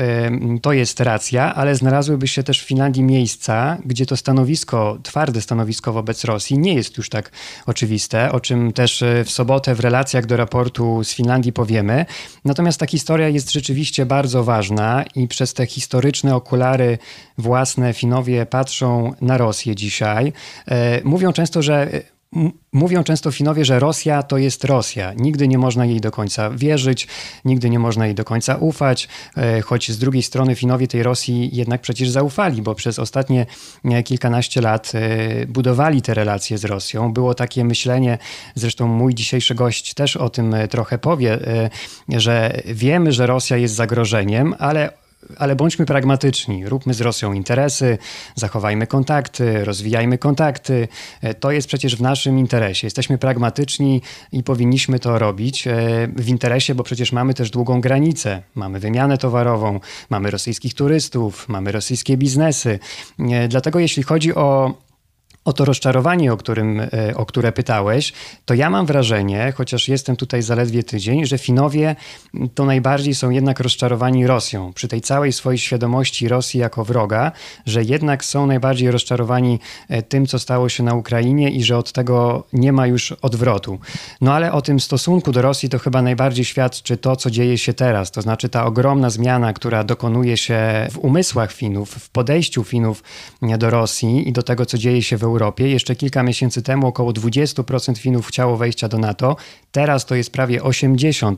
To jest racja, ale znalazłyby się też w Finlandii miejsca, gdzie to stanowisko, twarde stanowisko wobec Rosji nie jest już tak oczywiste, o czym też w sobotę w relacjach do do raportu z Finlandii powiemy. Natomiast ta historia jest rzeczywiście bardzo ważna i przez te historyczne okulary własne Finowie patrzą na Rosję dzisiaj. E, mówią często, że Mówią często Finowie, że Rosja to jest Rosja. Nigdy nie można jej do końca wierzyć, nigdy nie można jej do końca ufać, e, choć z drugiej strony Finowie tej Rosji jednak przecież zaufali, bo przez ostatnie e, kilkanaście lat e, budowali te relacje z Rosją. Było takie myślenie, zresztą mój dzisiejszy gość też o tym trochę powie, że wiemy, że Rosja jest zagrożeniem, ale ale bądźmy pragmatyczni, róbmy z Rosją interesy, zachowajmy kontakty, rozwijajmy kontakty. E, to jest przecież w naszym interesie. Jesteśmy pragmatyczni i powinniśmy to robić e, w interesie, bo przecież mamy też długą granicę, mamy wymianę towarową, mamy rosyjskich turystów, mamy rosyjskie biznesy. E, dlatego jeśli chodzi o o to rozczarowanie, o, którym, e, o które pytałeś, to ja mam wrażenie, chociaż jestem tutaj zaledwie tydzień, że Finowie to najbardziej są jednak rozczarowani Rosją. Przy tej całej swojej świadomości Rosji jako wroga, że jednak są najbardziej rozczarowani e, tym, co stało się na Ukrainie i że od tego nie ma już odwrotu. No ale o tym stosunku do Rosji to chyba najbardziej świadczy to, co dzieje się teraz. To znaczy ta ogromna zmiana, która dokonuje się w umysłach Finów, w podejściu Finów do Rosji i do tego, co dzieje się w Europie Europie. Jeszcze kilka miesięcy temu około 20% Finów chciało wejścia do NATO. Teraz to jest prawie 80%.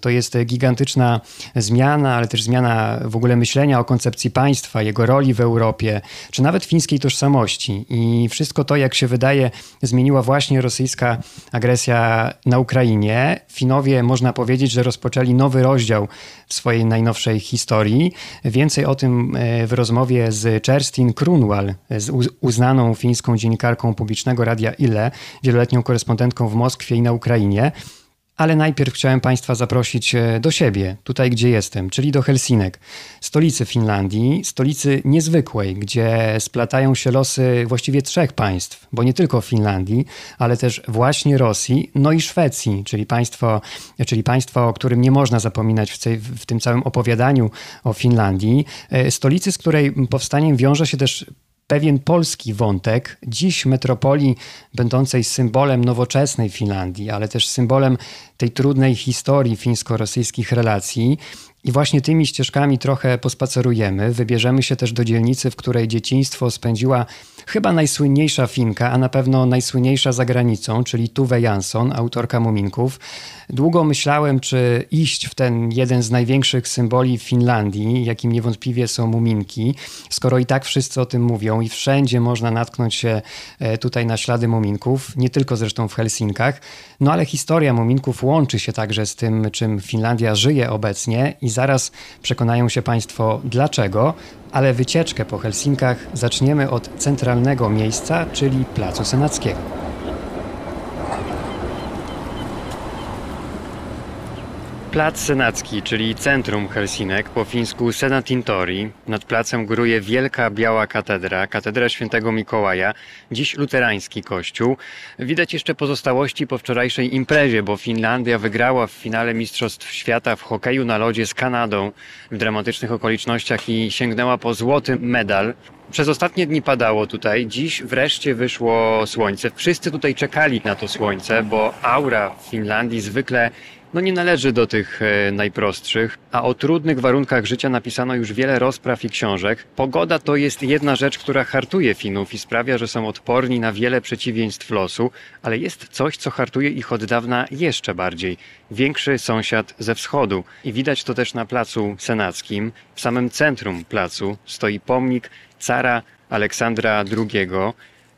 To jest gigantyczna zmiana, ale też zmiana w ogóle myślenia o koncepcji państwa, jego roli w Europie, czy nawet fińskiej tożsamości. I wszystko to, jak się wydaje, zmieniła właśnie rosyjska agresja na Ukrainie. Finowie, można powiedzieć, że rozpoczęli nowy rozdział w swojej najnowszej historii. Więcej o tym e, w rozmowie z Cherstin Krunwal, z uznaną fińską fińską dziennikarką publicznego Radia Ile, wieloletnią korespondentką w Moskwie i na Ukrainie. Ale najpierw chciałem Państwa zaprosić e, do siebie, tutaj gdzie jestem, czyli do Helsinek, stolicy Finlandii, stolicy niezwykłej, gdzie splatają się losy właściwie trzech państw, bo nie tylko Finlandii, ale też właśnie Rosji, no i Szwecji, czyli państwo, czyli państwo o którym nie można zapominać w, tej, w tym całym opowiadaniu o Finlandii. E, stolicy, z której powstaniem wiąże się też pewien polski wątek, dziś metropolii będącej symbolem nowoczesnej Finlandii, ale też symbolem tej trudnej historii fińsko-rosyjskich relacji. I właśnie tymi ścieżkami trochę pospacerujemy. Wybierzemy się też do dzielnicy, w której dzieciństwo spędziła chyba najsłynniejsza Finka, a na pewno najsłynniejsza za granicą, czyli Tuve Jansson, autorka Muminków. Długo myślałem, czy iść w ten jeden z największych symboli Finlandii, jakim niewątpliwie są Muminki, skoro i tak wszyscy o tym mówią i wszędzie można natknąć się e, tutaj na ślady Muminków, nie tylko zresztą w Helsinkach. No ale historia Muminków łączy się także z tym, czym Finlandia żyje obecnie i zaraz przekonają się Państwo dlaczego, ale wycieczkę po Helsinkach zaczniemy od centralnego miejsca, czyli Placu Senackiego. Plac Senacki, czyli centrum Helsinek, po fińsku Senatintori. Nad placem góruje wielka biała katedra, katedra świętego Mikołaja, dziś luterański kościół. Widać jeszcze pozostałości po wczorajszej imprezie, bo Finlandia wygrała w finale Mistrzostw Świata w hokeju na lodzie z Kanadą w dramatycznych okolicznościach i sięgnęła po złoty medal. Przez ostatnie dni padało tutaj, dziś wreszcie wyszło słońce. Wszyscy tutaj czekali na to słońce, bo aura w Finlandii zwykle no nie należy do tych e, najprostszych, a o trudnych warunkach życia napisano już wiele rozpraw i książek. Pogoda to jest jedna rzecz, która hartuje Finów i sprawia, że są odporni na wiele przeciwieństw losu, ale jest coś, co hartuje ich od dawna jeszcze bardziej. Większy sąsiad ze wschodu. I widać to też na placu senackim. W samym centrum placu stoi pomnik cara Aleksandra II,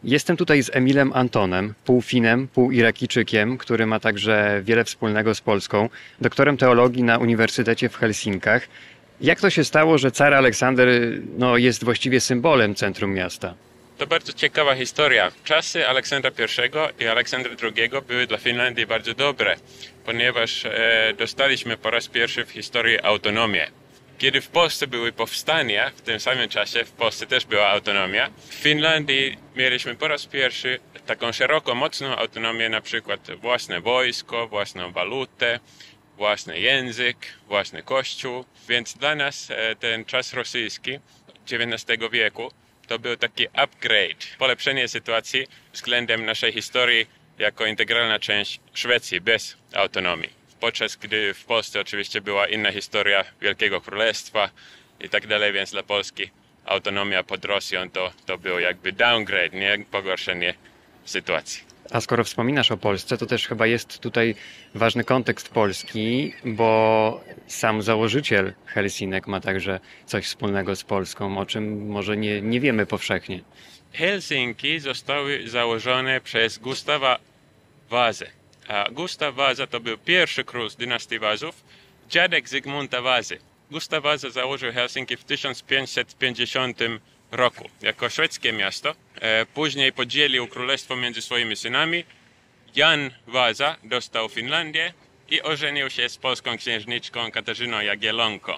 Jestem tutaj z Emilem Antonem, pół Finem, pół Irakijczykiem, który ma także wiele wspólnego z Polską, doktorem teologii na Uniwersytecie w Helsinkach. Jak to się stało, że car Aleksander no, jest właściwie symbolem centrum miasta? To bardzo ciekawa historia. Czasy Aleksandra I i Aleksandra II były dla Finlandii bardzo dobre, ponieważ e, dostaliśmy po raz pierwszy w historii autonomię. Kiedy w Polsce były powstania, w tym samym czasie w Polsce też była autonomia. W Finlandii mieliśmy po raz pierwszy taką szeroko, mocną autonomię, na przykład własne wojsko, własną walutę, własny język, własny kościół. Więc dla nas e, ten czas rosyjski XIX wieku to był taki upgrade, polepszenie sytuacji względem naszej historii jako integralna część Szwecji bez autonomii podczas gdy w Polsce oczywiście była inna historia Wielkiego Królestwa i tak dalej, więc dla Polski autonomia pod Rosją to, to był jakby downgrade, nie pogorszenie sytuacji. A skoro wspominasz o Polsce, to też chyba jest tutaj ważny kontekst Polski, bo sam założyciel Helsinek ma także coś wspólnego z Polską, o czym może nie, nie wiemy powszechnie. Helsinki zostały założone przez Gustawa Wazę. Gustaw Waza to był pierwszy król z dynastii Wazów, dziadek Zygmunta Wazy. Gustaw Waza założył Helsinki w 1550 roku jako szwedzkie miasto. E, później podzielił królestwo między swoimi synami. Jan Waza dostał Finlandię i ożenił się z polską księżniczką Katarzyną Jagiellonką,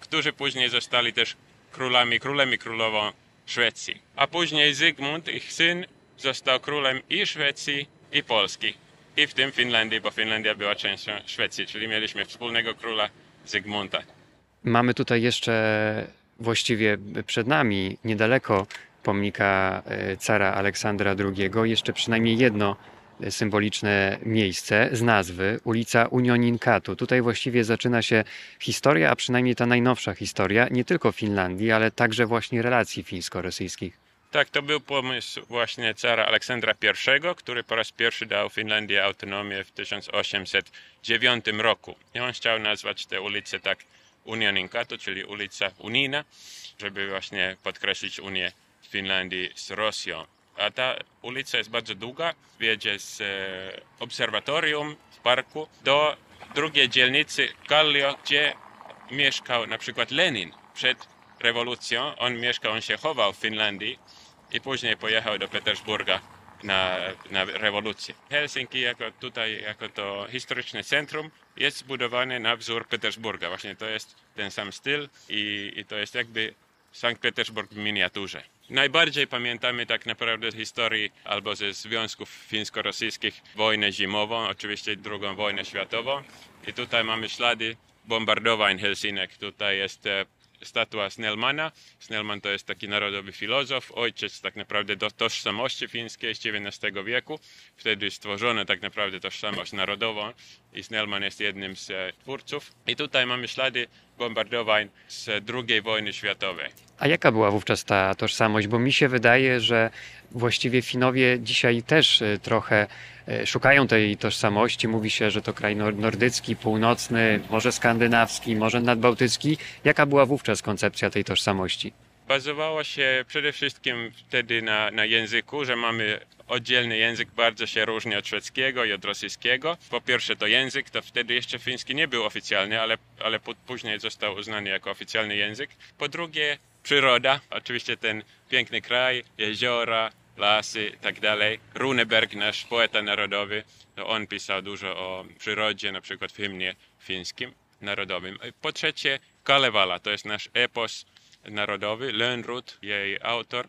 którzy później zostali też królami, królem i królową Szwecji. A później Zygmunt, ich syn, został królem i Szwecji, i Polski i w tym Finlandii, bo Finlandia była częścią Szwecji, czyli mieliśmy wspólnego króla Zygmunta. Mamy tutaj jeszcze właściwie przed nami, niedaleko pomnika e, cara Aleksandra II, jeszcze przynajmniej jedno symboliczne miejsce z nazwy ulica Unioninkatu. Tutaj właściwie zaczyna się historia, a przynajmniej ta najnowsza historia, nie tylko Finlandii, ale także właśnie relacji fińsko-rosyjskich. Tak, to był pomysł właśnie cara Aleksandra I, który po raz pierwszy dał Finlandii autonomię w 1809 roku. I on chciał nazwać tę ulicę tak Unioninkatu, czyli ulica Unina, żeby właśnie podkreślić Unię Finlandii z Rosją. A ta ulica jest bardzo długa, wiedzie z e, obserwatorium w parku do drugiej dzielnicy Kallio, gdzie mieszkał na przykład Lenin przed rewolucją. On mieszkał, on się chował w Finlandii i później pojechał do Petersburga na, na rewolucję. Helsinki jako tutaj, jako to historyczne centrum jest zbudowane na wzór Petersburga. Właśnie to jest ten sam styl i, i to jest jakby Sankt Petersburg w miniaturze. Najbardziej pamiętamy tak naprawdę historii albo ze związków fińsko-rosyjskich wojnę zimową, oczywiście drugą wojnę światową. I tutaj mamy ślady bombardowań Helsinek. Tutaj jest e, statua Snellmana. Snellman to jest taki narodowy filozof, ojciec tak naprawdę do tożsamości fińskiej z XIX wieku. Wtedy stworzono tak naprawdę tożsamość narodową i Snellman jest jednym z e, twórców. I tutaj mamy ślady bombardowań z II wojny światowej. A jaka była wówczas ta tożsamość? Bo mi się wydaje, że właściwie Finowie dzisiaj też e, trochę e, szukają tej tożsamości. Mówi się, że to kraj nordycki, północny, może skandynawski, może nadbałtycki. Jaka była wówczas koncepcja tej tożsamości? Bazowało się przede wszystkim wtedy na, na języku, że mamy oddzielny język, bardzo się różni od szwedzkiego i od rosyjskiego. Po pierwsze to język, to wtedy jeszcze fiński nie był oficjalny, ale, ale później został uznany jako oficjalny język. Po drugie przyroda, oczywiście ten piękny kraj, jeziora, lasy i tak dalej. Runeberg, nasz poeta narodowy, to on pisał dużo o przyrodzie, na przykład w hymnie fińskim narodowym. Po trzecie Kalevala, to jest nasz epos narodowy. Lönnrot, jej autor,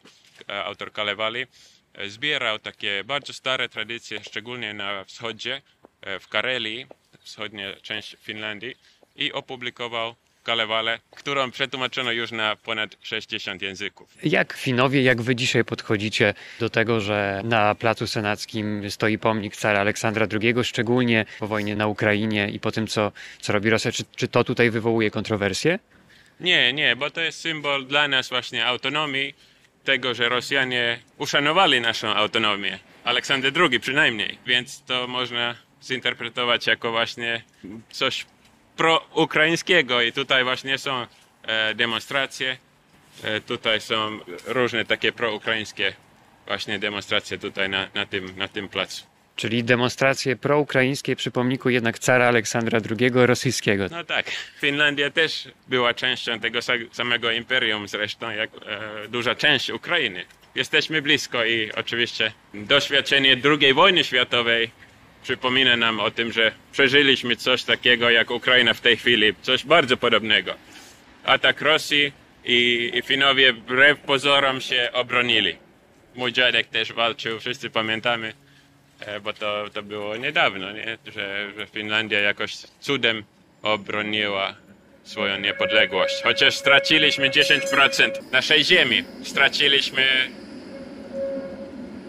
e, autor Kalevali, e, zbierał takie bardzo stare tradycje, szczególnie na wschodzie, e, w Karelii, wschodnia część Finlandii i opublikował Kalewale, którą przetłumaczono już na ponad 60 języków. Jak Finowie, jak wy dzisiaj podchodzicie do tego, że na Placu Senackim stoi pomnik cara Aleksandra II, szczególnie po wojnie na Ukrainie i po tym, co, co robi Rosja? Czy, czy to tutaj wywołuje kontrowersje? Nie, nie, bo to jest symbol dla nas właśnie autonomii, tego, że Rosjanie uszanowali naszą autonomię. Aleksander II przynajmniej, więc to można zinterpretować jako właśnie coś proukraińskiego i tutaj właśnie są e, demonstracje, e, tutaj są różne takie proukraińskie właśnie demonstracje tutaj na, na, tym, na tym placu. Czyli demonstracje proukraińskie przy pomniku jednak cara Aleksandra II rosyjskiego. No tak. Finlandia też była częścią tego samego imperium zresztą, jak e, duża część Ukrainy. Jesteśmy blisko i oczywiście doświadczenie II wojny światowej przypomina nam o tym, że przeżyliśmy coś takiego jak Ukraina w tej chwili, coś bardzo podobnego. Atak Rosji i, i Finowie wbrew pozorom się obronili. Mój dziadek też walczył, wszyscy pamiętamy bo to, to było niedawno, nie? Że, że Finlandia jakoś cudem obroniła swoją niepodległość. Chociaż straciliśmy 10% naszej ziemi, straciliśmy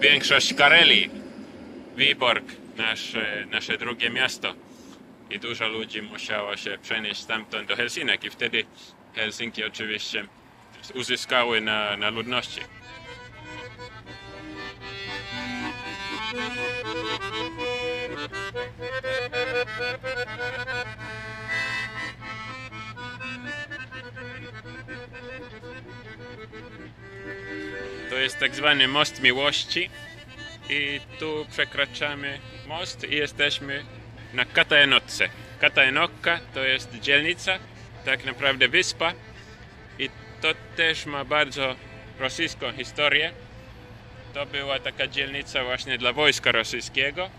większość Karelii, Wiborg, nasze, nasze drugie miasto. I dużo ludzi musiało się przenieść stamtąd do Helsinek i wtedy Helsinki oczywiście uzyskały na, na ludności. Jest tak zwany most miłości i tu przekraczamy most i jesteśmy na Katajanotce. Katajanokka to jest dzielnica, tak naprawdę wyspa i to też ma bardzo rosyjską historię. To była taka dzielnica właśnie dla wojska rosyjskiego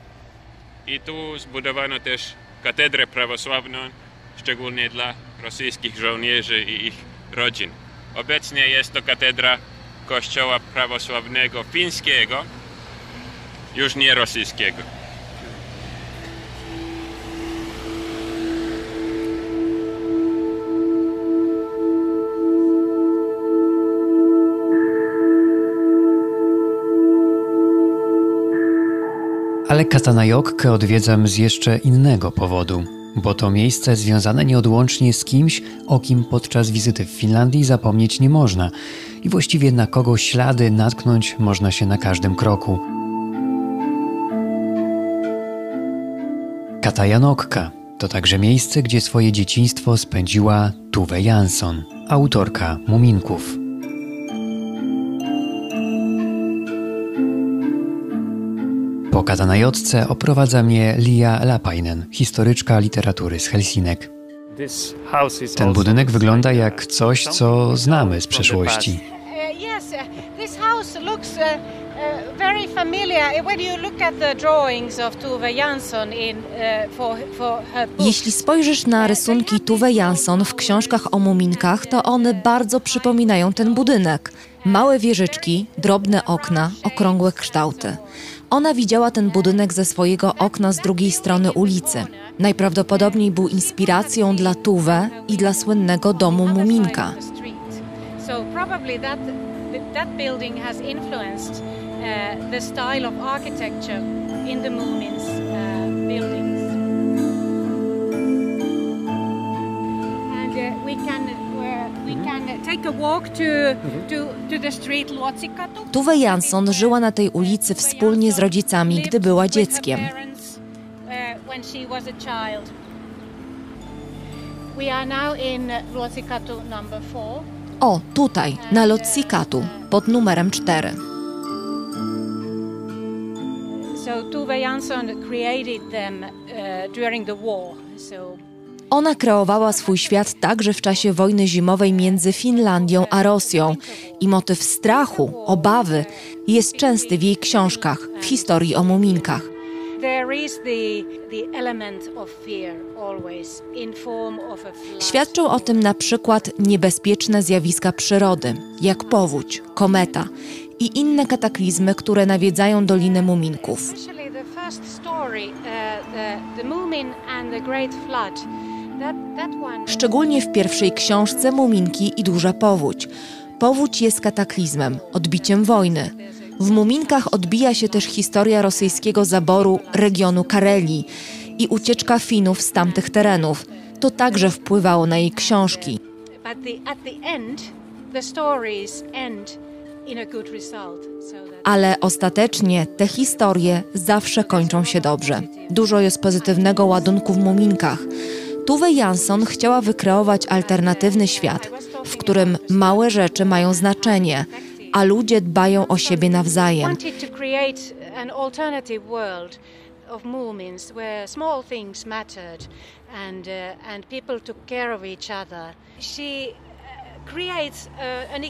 i tu zbudowano też katedrę prawosławną, szczególnie dla rosyjskich żołnierzy i ich rodzin. Obecnie jest to katedra kościoła prawosławnego fińskiego, już nie rosyjskiego. Ale Katanajokkę odwiedzam z jeszcze innego powodu, bo to miejsce związane nieodłącznie z kimś, o kim podczas wizyty w Finlandii zapomnieć nie można i właściwie na kogo ślady natknąć można się na każdym kroku. Katajanokka to także miejsce, gdzie swoje dzieciństwo spędziła Tuve Jansson, autorka Muminków. Po Katanajotce oprowadza mnie Lia Lapainen, historyczka literatury z Helsinek. Ten budynek wygląda jak coś, co znamy z przeszłości. Jeśli spojrzysz na rysunki Tuve Jansson w książkach o muminkach, to one bardzo przypominają ten budynek. Małe wieżyczki, drobne okna, okrągłe kształty. Ona widziała ten budynek ze swojego okna z drugiej strony ulicy. Najprawdopodobniej był inspiracją dla Tuwe i dla słynnego domu Muminka. That Tuve Jansson żyła na tej ulicy wspólnie z rodzicami, gdy była dzieckiem. uh. O, tutaj, na Lotsikatu, pod numerem 4. So Tuve Jansson created them uh, during the war. Ona kreowała swój świat także w czasie wojny zimowej między Finlandią a Rosją i motyw strachu, obawy jest częsty w jej książkach, w historii o muminkach. Świadczą o tym na przykład niebezpieczne zjawiska przyrody, jak powódź, kometa i inne kataklizmy, które nawiedzają Dolinę Muminków. Szczególnie w pierwszej książce Muminki i Duża Powódź. Powódź jest kataklizmem, odbiciem wojny. W Muminkach odbija się też historia rosyjskiego zaboru regionu Karelii i ucieczka Finów z tamtych terenów. To także wpływało na jej książki. Ale ostatecznie te historie zawsze kończą się dobrze. Dużo jest pozytywnego ładunku w Muminkach. Tuve Jansson chciała wykreować alternatywny świat, w którym małe rzeczy mają znaczenie, a ludzie dbają o siebie nawzajem. uh, uh,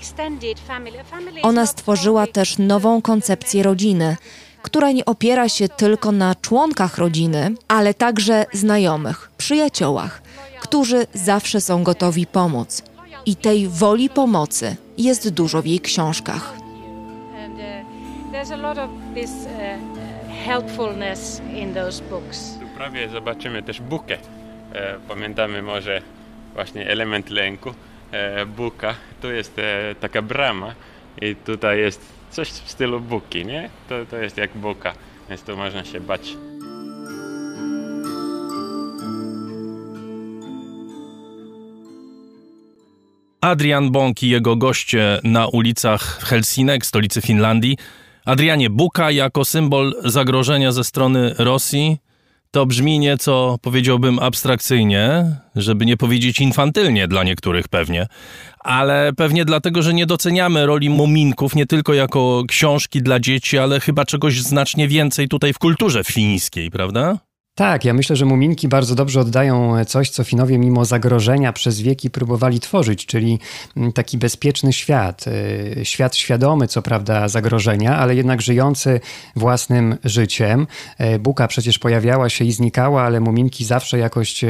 uh, Ona stworzyła też nową koncepcję rodziny, która nie opiera się tylko na członkach rodziny, ale także znajomych, przyjaciołach, którzy zawsze są gotowi pomóc. I tej woli pomocy jest dużo w jej książkach. Uh, uh. Tu prawie zobaczymy też bukę. E, pamiętamy może właśnie element lęku, e, buka. Tu jest e, taka brama i tutaj jest coś w stylu buki, nie? To, to jest jak buka, więc tu można się bać. Adrian Bąk i jego goście na ulicach Helsinek, stolicy Finlandii. Adrianie, Buka jako symbol zagrożenia ze strony Rosji to brzmi nieco, powiedziałbym, abstrakcyjnie, żeby nie powiedzieć infantylnie dla niektórych pewnie, ale pewnie dlatego, że nie doceniamy roli muminków nie tylko jako książki dla dzieci, ale chyba czegoś znacznie więcej tutaj w kulturze fińskiej, prawda? Tak, ja myślę, że muminki bardzo dobrze oddają coś, co Finowie mimo zagrożenia przez wieki próbowali tworzyć, czyli mm, taki bezpieczny świat. y, Świat świadomy, co prawda, zagrożenia, ale jednak żyjący własnym życiem. Y, Buka przecież pojawiała się i znikała, ale muminki zawsze jakoś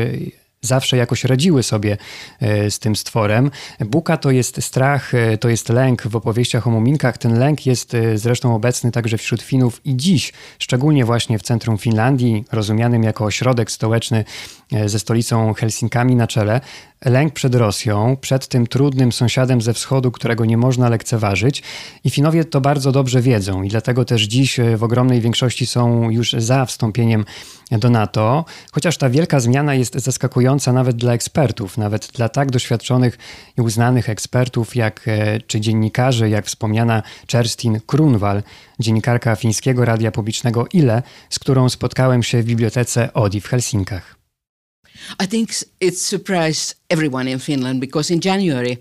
zawsze jakoś radziły sobie e, z tym stworem. Buka to jest strach, e, to jest lęk w opowieściach o muminkach. Ten lęk jest e, zresztą obecny także wśród Finów i dziś, szczególnie właśnie w centrum Finlandii, rozumianym jako ośrodek stołeczny ze stolicą Helsinkami na czele. Lęk przed Rosją, przed tym trudnym sąsiadem ze wschodu, którego nie można lekceważyć. I Finowie to bardzo dobrze wiedzą i dlatego też dziś e, w ogromnej większości są już za wstąpieniem do NATO, chociaż ta wielka zmiana jest zaskakująca nawet dla ekspertów, nawet dla tak doświadczonych i uznanych ekspertów jak e, czy dziennikarzy, jak wspomniana Kerstin Krunwal, dziennikarka fińskiego radia publicznego ILE, z którą spotkałem się w bibliotece Odi w Helsinkach. I think it surprised everyone in Finland because in January,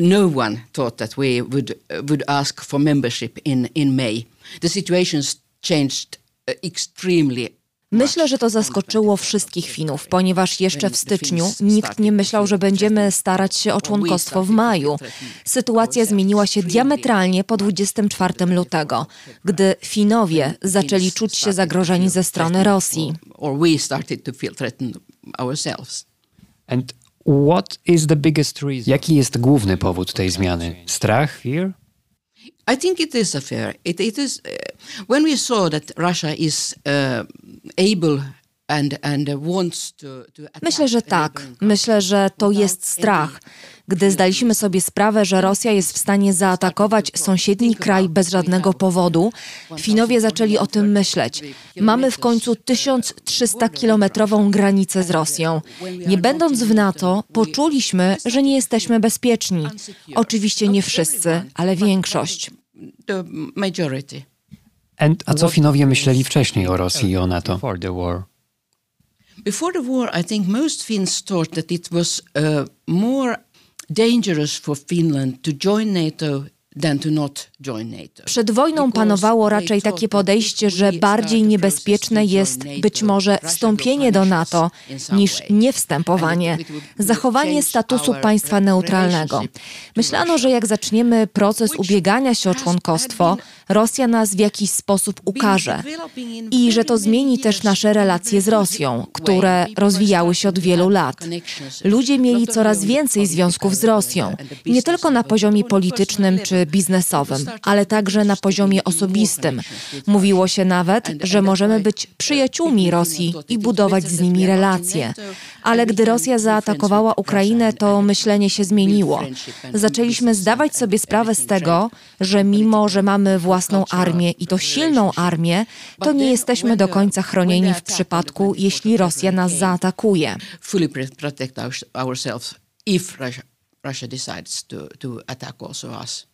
no one thought that we would would ask for membership in in May. The situation's changed uh, extremely. Myślę, że to zaskoczyło wszystkich Finów, ponieważ jeszcze w styczniu nikt nie myślał, że będziemy starać się o członkostwo w maju. Sytuacja zmieniła się diametralnie po 24 lutego, gdy Finowie zaczęli czuć się zagrożeni ze strony Rosji. Ourselves. And what is the biggest reason? Jaki jest główny powód tej zmiany? Strach? Fear? I think it is a fair. It, it is uh, when we saw that Russia is uh, able and and wants to, to Myślę, że tak. Myślę, że to jest strach. Gdy zdaliśmy sobie sprawę, że Rosja jest w stanie zaatakować sąsiedni kraj bez żadnego powodu, Finowie zaczęli o tym myśleć. Mamy w końcu 1300-kilometrową granicę z Rosją. Nie będąc w NATO, poczuliśmy, że nie jesteśmy bezpieczni. Oczywiście nie wszyscy, ale większość. A co Finowie myśleli wcześniej o Rosji i o NATO? Before the war. Before the war, I think most Finns thought that it was uh, more dangerous for Finland to join NATO than to not join NATO. Przed wojną panowało raczej takie podejście, że bardziej niebezpieczne jest być może wstąpienie do NATO niż niewstępowanie, zachowanie statusu państwa neutralnego. Myślano, że jak zaczniemy proces ubiegania się o członkostwo, Rosja nas w jakiś sposób ukaże i że to zmieni też nasze relacje z Rosją, które rozwijały się od wielu lat. Ludzie mieli coraz więcej związków z Rosją, nie tylko na poziomie politycznym czy biznesowym, ale także na poziomie osobistym. Mówiło się nawet, że możemy być przyjaciółmi Rosji i budować z nimi relacje. Ale gdy Rosja zaatakowała Ukrainę, to myślenie się zmieniło. Zaczęliśmy zdawać sobie sprawę z tego, że mimo, że mamy własną armię i to silną armię, to nie jesteśmy do końca chronieni w przypadku, jeśli Rosja nas zaatakuje. If Russia, Russia decides to, to attack also us.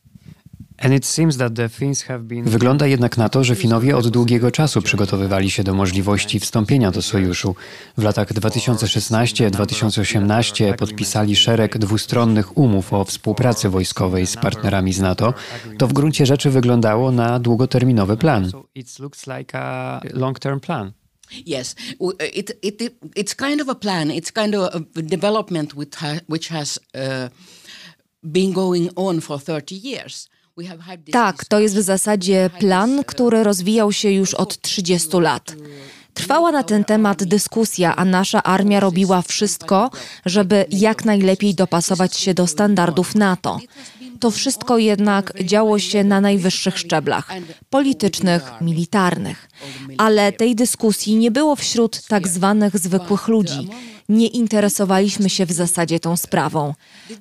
Wygląda jednak na to, że Finowie od długiego czasu przygotowywali się do możliwości wstąpienia do sojuszu. W latach 2016-2018 podpisali szereg dwustronnych umów o współpracy wojskowej z partnerami z NATO. To w gruncie rzeczy wyglądało na długoterminowy plan. Yes, it, it, it's kind of a plan. It's kind of a development which has, which has uh, been going on for 30 years. Tak, to jest w zasadzie plan, który rozwijał się już od 30 lat. Trwała na ten temat dyskusja, a nasza armia robiła wszystko, żeby jak najlepiej dopasować się do standardów NATO. To wszystko jednak działo się na najwyższych szczeblach politycznych, militarnych. Ale tej dyskusji nie było wśród tak zwanych zwykłych ludzi nie interesowaliśmy się w zasadzie tą sprawą.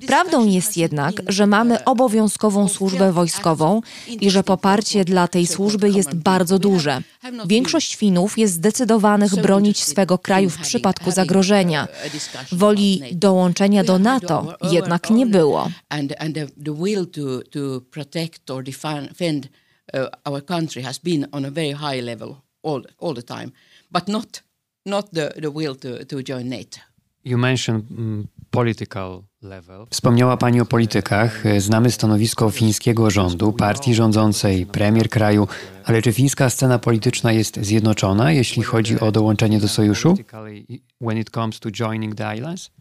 Prawdą jest jednak, że mamy obowiązkową służbę wojskową i że poparcie dla tej służby jest bardzo duże. Większość Finów jest zdecydowanych bronić swego kraju w przypadku zagrożenia. Woli dołączenia do NATO jednak nie było. Our country has been on a very high level all, all the time, but not not the, the will to, to join NATO. You mentioned mm, political level. Wspomniała Pani o politykach. Znamy stanowisko fińskiego rządu, partii rządzącej, premier kraju, ale czy fińska scena polityczna jest zjednoczona, jeśli chodzi o dołączenie do sojuszu? When it comes to joining the islands?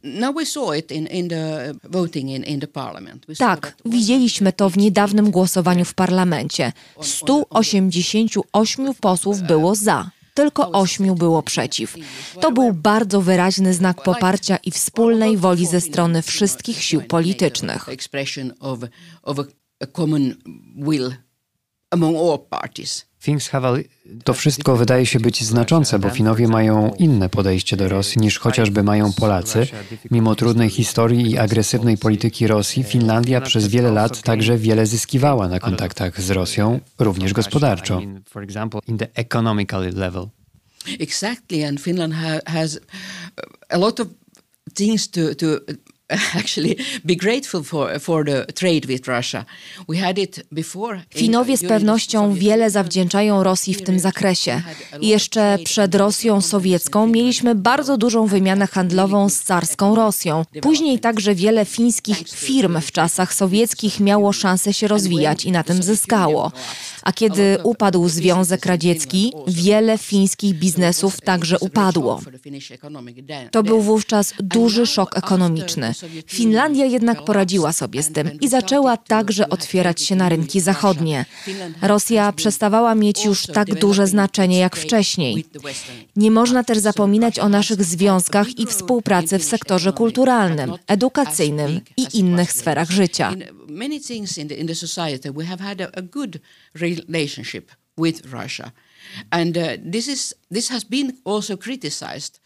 Tak, widzieliśmy to w niedawnym głosowaniu w parlamencie. 188 posłów było za tylko ośmiu było przeciw. To był bardzo wyraźny znak poparcia i wspólnej woli ze strony wszystkich sił politycznych. To wszystko wydaje się być znaczące, bo Finowie mają inne podejście do Rosji niż chociażby mają Polacy. Mimo trudnej historii i agresywnej polityki Rosji, Finlandia przez wiele lat także wiele zyskiwała na kontaktach z Rosją, również gospodarczo. Exactly, and Finland ha has a lot of things to, to Finowie z pewnością wiele zawdzięczają Rosji w tym zakresie. I jeszcze przed Rosją sowiecką mieliśmy bardzo dużą wymianę handlową z carską Rosją. Później także wiele fińskich firm w czasach sowieckich miało szansę się rozwijać i na tym zyskało. A kiedy upadł Związek Radziecki, wiele fińskich biznesów także upadło. To był wówczas duży szok ekonomiczny. Finlandia jednak poradziła sobie z tym i zaczęła także otwierać się na rynki zachodnie. Rosja przestawała mieć już tak duże znaczenie jak wcześniej. Nie można też zapominać o naszych związkach i współpracy w sektorze kulturalnym, edukacyjnym i innych sferach życia. With Russia. And uh, this, is, this has been also criticized.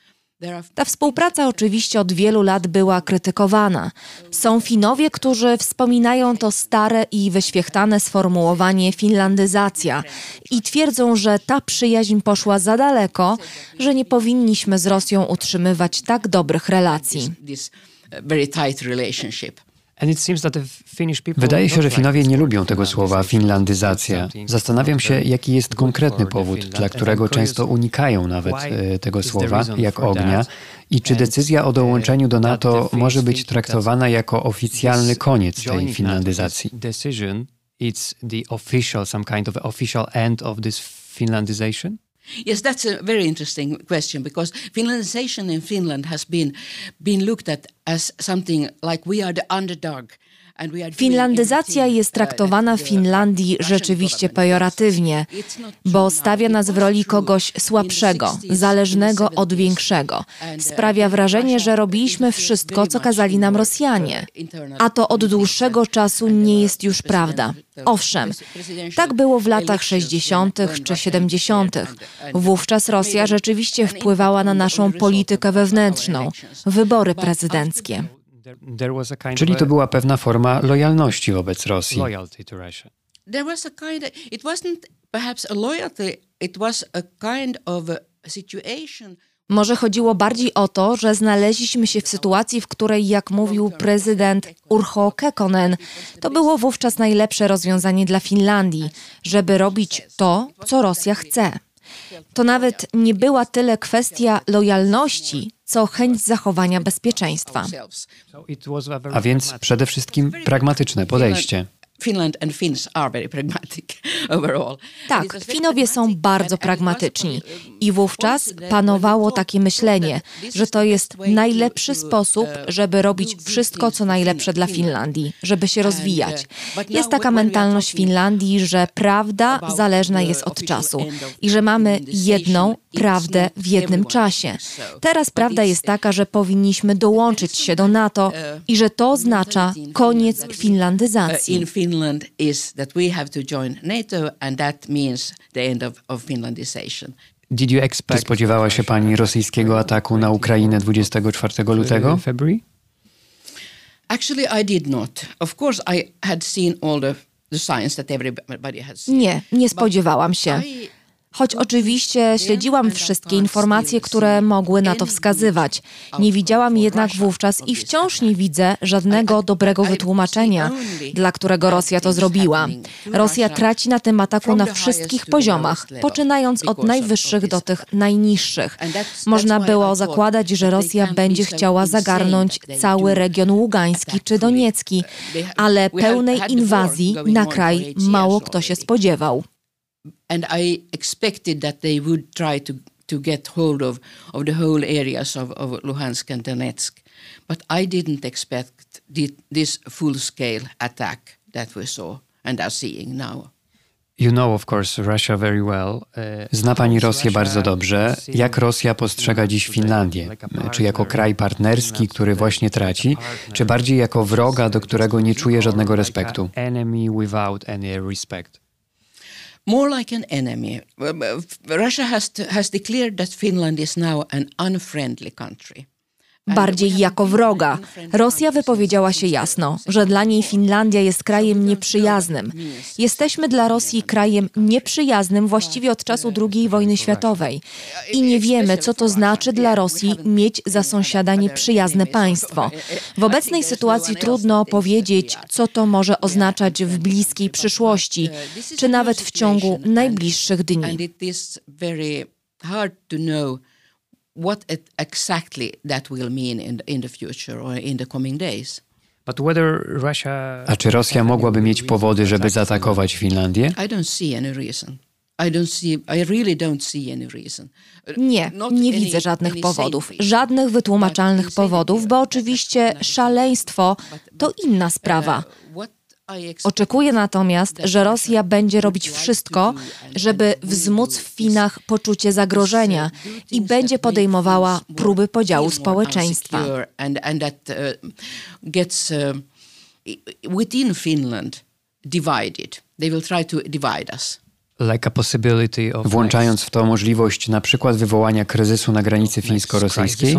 Ta współpraca oczywiście od wielu lat była krytykowana. Są Finowie, którzy wspominają to stare i wyświechtane sformułowanie finlandyzacja i twierdzą, że ta przyjaźń poszła za daleko, że nie powinniśmy z Rosją utrzymywać tak dobrych relacji. Wydaje się, że Finowie nie lubią tego słowa finlandyzacja. Zastanawiam się, jaki jest konkretny powód, dla którego często unikają nawet e, tego słowa, jak ognia, i czy decyzja o dołączeniu do NATO może być traktowana jako oficjalny koniec tej finlandyzacji. It's the official, some kind of official end of this finlandization? Yes, that's a very interesting question because Finlandization in Finland has been been looked at as something like we are the underdog. Finlandyzacja jest traktowana w Finlandii rzeczywiście pejoratywnie, bo stawia nas w roli kogoś słabszego, zależnego od większego. Sprawia wrażenie, że robiliśmy wszystko, co kazali nam Rosjanie. A to od dłuższego czasu nie jest już prawda. Owszem, tak było w latach 60. czy 70. Wówczas Rosja rzeczywiście wpływała na naszą politykę wewnętrzną, wybory prezydenckie. Czyli to była pewna forma lojalności wobec Rosji. Może chodziło bardziej o to, że znaleźliśmy się w sytuacji, w której, jak mówił prezydent Urho Kekkonen, to było wówczas najlepsze rozwiązanie dla Finlandii, żeby robić to, co Rosja chce. To nawet nie była tyle kwestia lojalności, co chęć zachowania bezpieczeństwa. A więc przede wszystkim pragmatyczne podejście. Finland and Finns are very pragmatic overall. Tak, Finowie są bardzo pragmatyczni i wówczas panowało takie myślenie, że to jest najlepszy sposób, żeby robić wszystko, co najlepsze dla Finlandii, żeby się rozwijać. Jest taka mentalność Finlandii, że prawda zależna jest od czasu i że mamy jedną prawdę w jednym czasie. Teraz prawda jest taka, że powinniśmy dołączyć się do NATO i że to oznacza koniec finlandyzacji. Finland is that we have to join NATO and that means the end of, of Finlandization. Did you expect, Czy spodziewała się pani rosyjskiego ataku na Ukrainę 24 lutego? Actually I did not. Of course I had seen all the, the signs that everybody has seen. Nie, nie spodziewałam się. Choć oczywiście śledziłam wszystkie informacje, które mogły na to wskazywać. Nie widziałam jednak wówczas i wciąż nie widzę żadnego dobrego wytłumaczenia, dla którego Rosja to zrobiła. Rosja traci na tym ataku na wszystkich poziomach, poczynając od najwyższych do tych najniższych. Można było zakładać, że Rosja będzie chciała zagarnąć cały region Ługański czy Doniecki, ale pełnej inwazji na kraj mało kto się spodziewał. And I expected that they would try to to get hold of, of the whole areas of, of Luhansk and Donetsk. But I didn't expect the, this full-scale attack that we saw and are seeing now. You know, of course, Russia very well. Uh, Zna pani Rosję bardzo dobrze. Jak Rosja postrzega dziś Finlandię? Czy jako kraj partnerski, który właśnie traci, czy bardziej jako wroga, do którego nie czuje żadnego respektu? Enemy without any respect more like an enemy. Uh, uh, Russia has, to, has declared that Finland is now an unfriendly country. Bardziej jako wroga. Rosja wypowiedziała się jasno, że dla niej Finlandia jest krajem nieprzyjaznym. Jesteśmy dla Rosji krajem nieprzyjaznym właściwie od czasu II wojny światowej i nie wiemy, co to znaczy dla Rosji mieć za sąsiada nieprzyjazne państwo. W obecnej sytuacji trudno powiedzieć, co to może oznaczać w bliskiej przyszłości, czy nawet w ciągu najbliższych dni what it exactly that will mean in, in the future or in the coming days. A czy Rosja mogłaby mieć powody, żeby zaatakować Finlandię? I don't see any reason. Nie, nie widzę żadnych powodów, żadnych wytłumaczalnych powodów, bo oczywiście szaleństwo to inna sprawa. Oczekuję natomiast, że Rosja będzie robić wszystko, żeby wzmóc w Finach poczucie zagrożenia i będzie podejmowała próby podziału społeczeństwa. Within Finland, divided. They will try to divide us. Włączając w to możliwość na przykład wywołania kryzysu na granicy fińsko-rosyjskiej?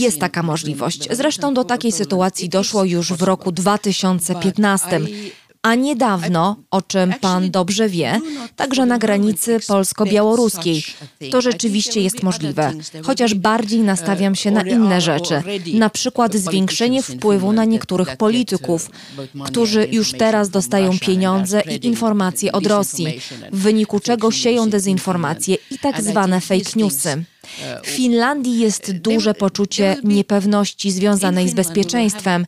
Jest taka możliwość. Zresztą do takiej sytuacji doszło już w roku 2015. A niedawno, o czym pan dobrze wie, także na granicy polsko-białoruskiej. To rzeczywiście jest możliwe, chociaż bardziej nastawiam się na inne rzeczy, na przykład zwiększenie wpływu na niektórych polityków, którzy już teraz dostają pieniądze i informacje od Rosji, w wyniku czego sieją dezinformacje i tak zwane fake newsy. W Finlandii jest duże poczucie niepewności związanej z bezpieczeństwem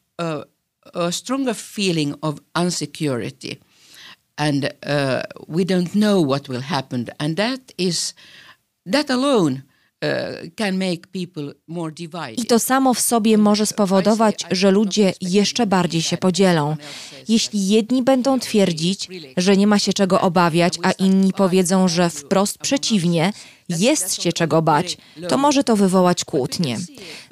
a stronger feeling of insecurity. And uh, we don't know what will happen. And that is that alone uh, I to samo w sobie może spowodować, że ludzie jeszcze bardziej się podzielą. Jeśli jedni będą twierdzić, że nie ma się czego obawiać, a inni powiedzą, że wprost przeciwnie, jest się czego bać, to może to wywołać kłótnie.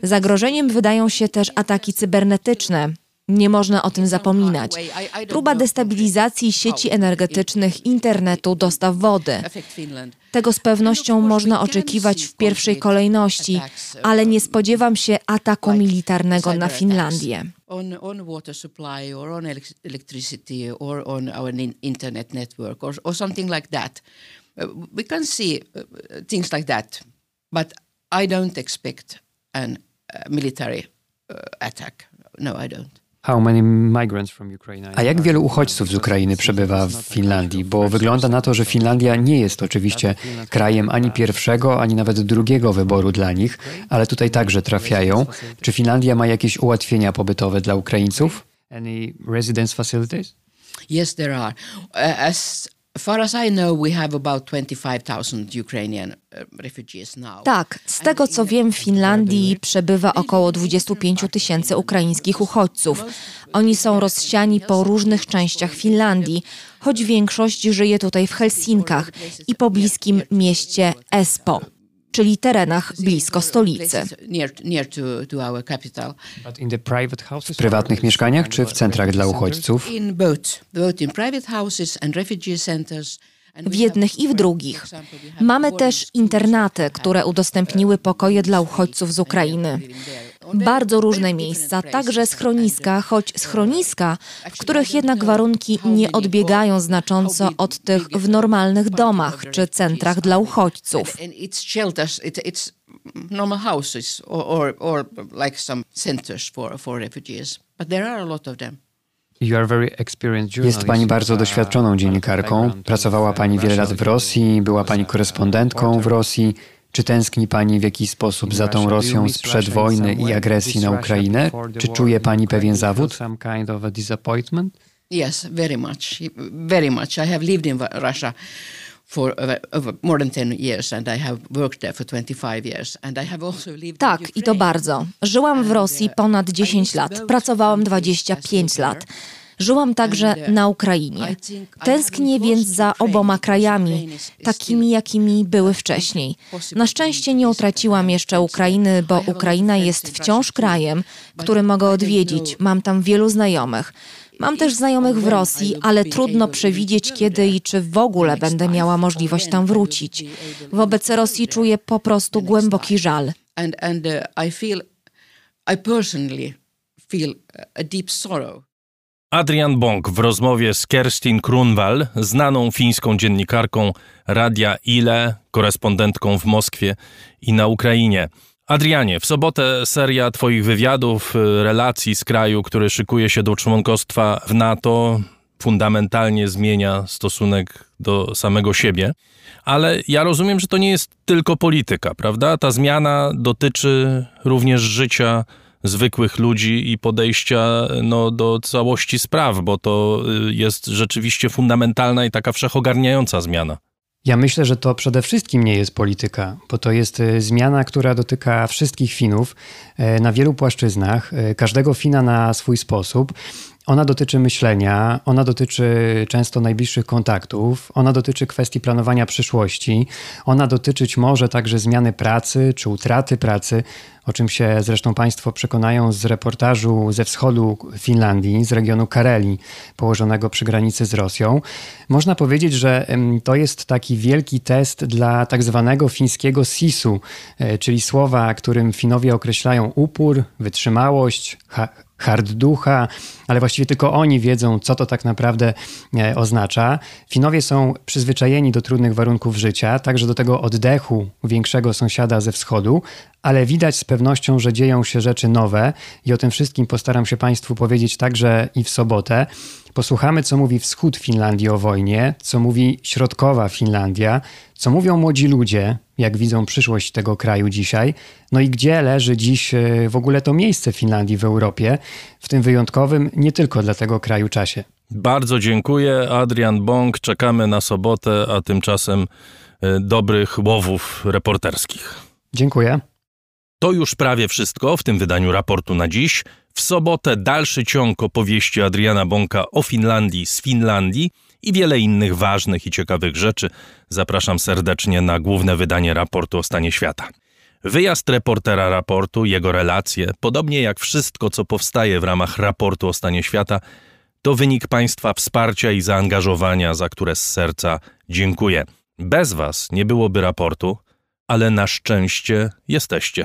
Zagrożeniem wydają się też ataki cybernetyczne, nie można o tym zapominać. Próba destabilizacji sieci energetycznych, internetu, dostaw wody. Tego z pewnością można oczekiwać w pierwszej kolejności, ale nie spodziewam się ataku militarnego na Finlandię. Like that. Uh, we can see uh, things like that, but I don't expect an uh, military attack. No, I don't. A jak wielu uchodźców z Ukrainy przebywa w Finlandii? Bo wygląda na to, że Finlandia nie jest oczywiście krajem ani pierwszego, ani nawet drugiego wyboru dla nich, ale tutaj także trafiają. Czy Finlandia ma jakieś ułatwienia pobytowe dla Ukraińców? Any residence facilities? Yes, there are. As far as I know, we have about 25,000 Ukrainian refugees now. Tak, z tego co wiem, w Finlandii przebywa około 25 tysięcy ukraińskich uchodźców. Oni są rozsiani po różnych częściach Finlandii, choć większość żyje tutaj w Helsinkach i pobliskim mieście Espoo czyli terenach blisko stolicy. W prywatnych mieszkaniach czy w centrach dla uchodźców? W jednych i w drugich. Mamy też internaty, które udostępniły pokoje dla uchodźców z Ukrainy bardzo różne miejsca, także schroniska, choć schroniska, w których jednak warunki nie odbiegają znacząco od tych w normalnych domach czy centrach dla uchodźców. normal houses or, or, or like some centers for, for refugees. But there are a lot of them. Jest Pani bardzo doświadczoną dziennikarką. Pracowała Pani wiele lat w Rosji, była Pani korespondentką w Rosji. Czy tęskni Pani w jakiś sposób za tą Rosją sprzed wojny i agresji na Ukrainę? Czy czuje Pani pewien zawód? Yes, very much. Very much. I have lived in Russia for more than 10 years and I have worked there for 25 years and I have also lived Tak, i to bardzo. Żyłam w Rosji ponad 10 lat. Pracowałam 25 lat. Żyłam także na Ukrainie. Tęsknię więc za oboma krajami, takimi jakimi były wcześniej. Na szczęście nie utraciłam jeszcze Ukrainy, bo Ukraina jest wciąż krajem, który mogę odwiedzić. Mam tam wielu znajomych. Mam też znajomych w Rosji, ale trudno przewidzieć, kiedy i czy w ogóle będę miała możliwość tam wrócić. Wobec Rosji czuję po prostu głęboki żal. And, and uh, I feel, I personally feel a deep sorrow. Adrian Bąk w rozmowie z Kerstin Krunwal, znaną fińską dziennikarką Radia Ile, korespondentką w Moskwie i na Ukrainie. Adrianie, w sobotę seria Twoich wywiadów, relacji z kraju, który szykuje się do członkostwa w NATO, fundamentalnie zmienia stosunek do samego siebie. Ale ja rozumiem, że to nie jest tylko polityka, prawda? Ta zmiana dotyczy również życia zwykłych ludzi i podejścia no, do całości spraw, bo to y, jest rzeczywiście fundamentalna i taka wszechogarniająca zmiana. Ja myślę, że to przede wszystkim nie jest polityka, bo to jest y, zmiana, która dotyka wszystkich Finów y, na wielu płaszczyznach, każdego Fina na swój sposób. Ona dotyczy myślenia, ona dotyczy często najbliższych kontaktów, ona dotyczy kwestii planowania przyszłości, ona dotyczyć może także zmiany pracy czy utraty pracy, o czym się zresztą Państwo przekonają z reportażu ze wschodu Finlandii, z regionu Kareli, położonego przy granicy z Rosją. Można powiedzieć, że to jest taki wielki test dla tak zwanego fińskiego sisu, e, czyli słowa, którym Finowie określają upór, wytrzymałość, hard ducha, ale właściwie tylko oni wiedzą, co to tak naprawdę e, oznacza. Finowie są przyzwyczajeni do trudnych warunków życia, także do tego oddechu większego sąsiada ze wschodu, ale widać z pewnością, że dzieją się rzeczy nowe i o tym wszystkim postaram się Państwu powiedzieć także i w sobotę. Posłuchamy, co mówi wschód Finlandii o wojnie, co mówi środkowa Finlandia, co mówią młodzi ludzie, jak widzą przyszłość tego kraju dzisiaj, no i gdzie leży dziś e, w ogóle to miejsce Finlandii w Europie, w tym wyjątkowym nie tylko dla tego kraju czasie. Bardzo dziękuję. Adrian Bąk, czekamy na sobotę, a tymczasem e, dobrych łowów reporterskich. Dziękuję. To już prawie wszystko w tym wydaniu raportu na dziś. W sobotę dalszy ciąg opowieści Adriana Bąka o Finlandii z Finlandii i wiele innych ważnych i ciekawych rzeczy. Zapraszam serdecznie na główne wydanie raportu o stanie świata. Wyjazd reportera raportu, jego relacje, podobnie jak wszystko, co powstaje w ramach raportu o stanie świata, to wynik Państwa wsparcia i zaangażowania, za które z serca dziękuję. Bez Was nie byłoby raportu, ale na szczęście jesteście.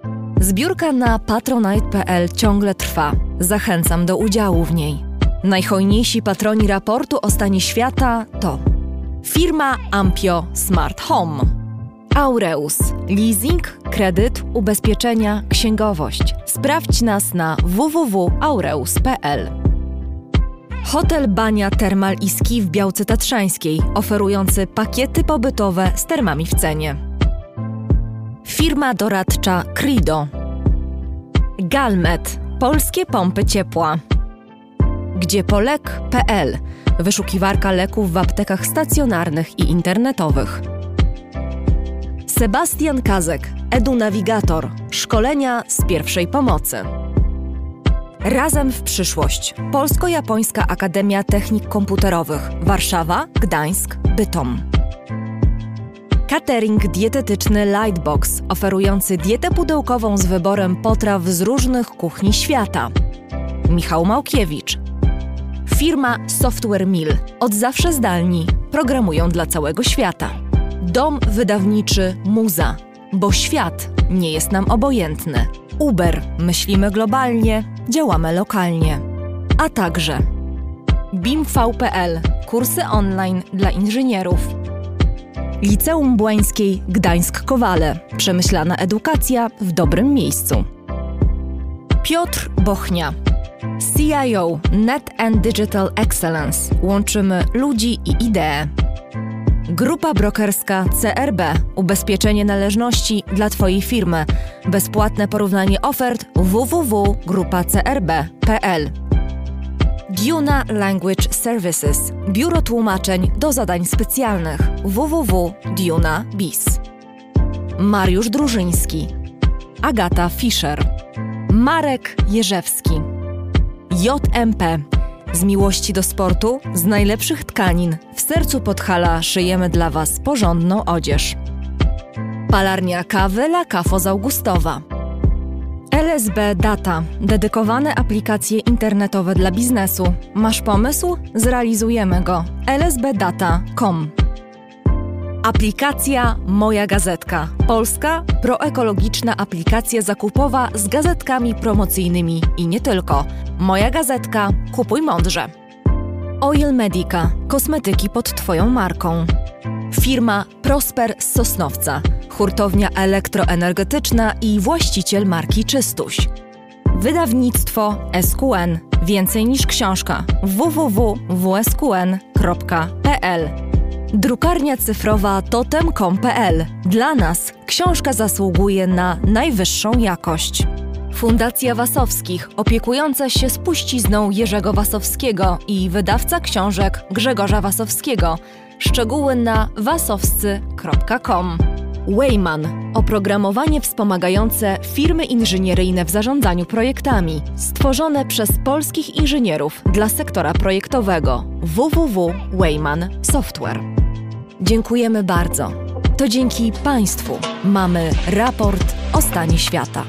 Zbiórka na patronite.pl ciągle trwa. Zachęcam do udziału w niej. Najhojniejsi patroni raportu o stanie świata to firma Ampio Smart Home, Aureus, leasing, kredyt, ubezpieczenia, księgowość. Sprawdź nas na www.aureus.pl. Hotel Bania Termal i Ski w Białce Tatrzańskiej, oferujący pakiety pobytowe z termami w cenie. Firma doradcza Crido. Galmet. Polskie pompy ciepła. Gdziepolek.pl. Wyszukiwarka leków w aptekach stacjonarnych i internetowych. Sebastian Kazek. Edunawigator. Szkolenia z pierwszej pomocy. Razem w przyszłość. Polsko-Japońska Akademia Technik Komputerowych. Warszawa, Gdańsk, Bytom. Catering dietetyczny Lightbox, oferujący dietę pudełkową z wyborem potraw z różnych kuchni świata. Michał Małkiewicz. Firma Software Mill. Od zawsze zdalni. Programują dla całego świata. Dom wydawniczy Muza. Bo świat nie jest nam obojętny. Uber. Myślimy globalnie, działamy lokalnie. A także BIMV.pl. Kursy online dla inżynierów Liceum Błańskiej Gdańsk-Kowale. Przemyślana edukacja w dobrym miejscu. Piotr Bochnia. CIO Net and Digital Excellence. Łączymy ludzi i idee. Grupa brokerska CRB. Ubezpieczenie należności dla Twojej firmy. Bezpłatne porównanie ofert www.grupacrb.pl Duna Language Services, biuro tłumaczeń do zadań specjalnych www.duna.biz. Mariusz Drużyński, Agata Fischer, Marek Jerzewski, JMP. Z miłości do sportu, z najlepszych tkanin, w sercu Podhala szyjemy dla Was porządną odzież. Palarnia kawy La Cafo z Augustowa. LSB Data. Dedykowane aplikacje internetowe dla biznesu. Masz pomysł? Zrealizujemy go. lsbdata.com Aplikacja Moja Gazetka. Polska proekologiczna aplikacja zakupowa z gazetkami promocyjnymi i nie tylko. Moja Gazetka. Kupuj mądrze. Oil Medica. Kosmetyki pod Twoją marką. Firma Prosper z Sosnowca. Hurtownia elektroenergetyczna i właściciel marki Czystuś. Wydawnictwo SQN. Więcej niż książka. www.wsqn.pl Drukarnia cyfrowa totem.com.pl. Dla nas książka zasługuje na najwyższą jakość. Fundacja Wasowskich, opiekująca się spuścizną Jerzego Wasowskiego i wydawca książek Grzegorza Wasowskiego. Szczegóły na wasowscy.com. Wayman oprogramowanie wspomagające firmy inżynieryjne w zarządzaniu projektami, stworzone przez polskich inżynierów dla sektora projektowego www.wayman Software. Dziękujemy bardzo. To dzięki Państwu mamy raport o stanie świata.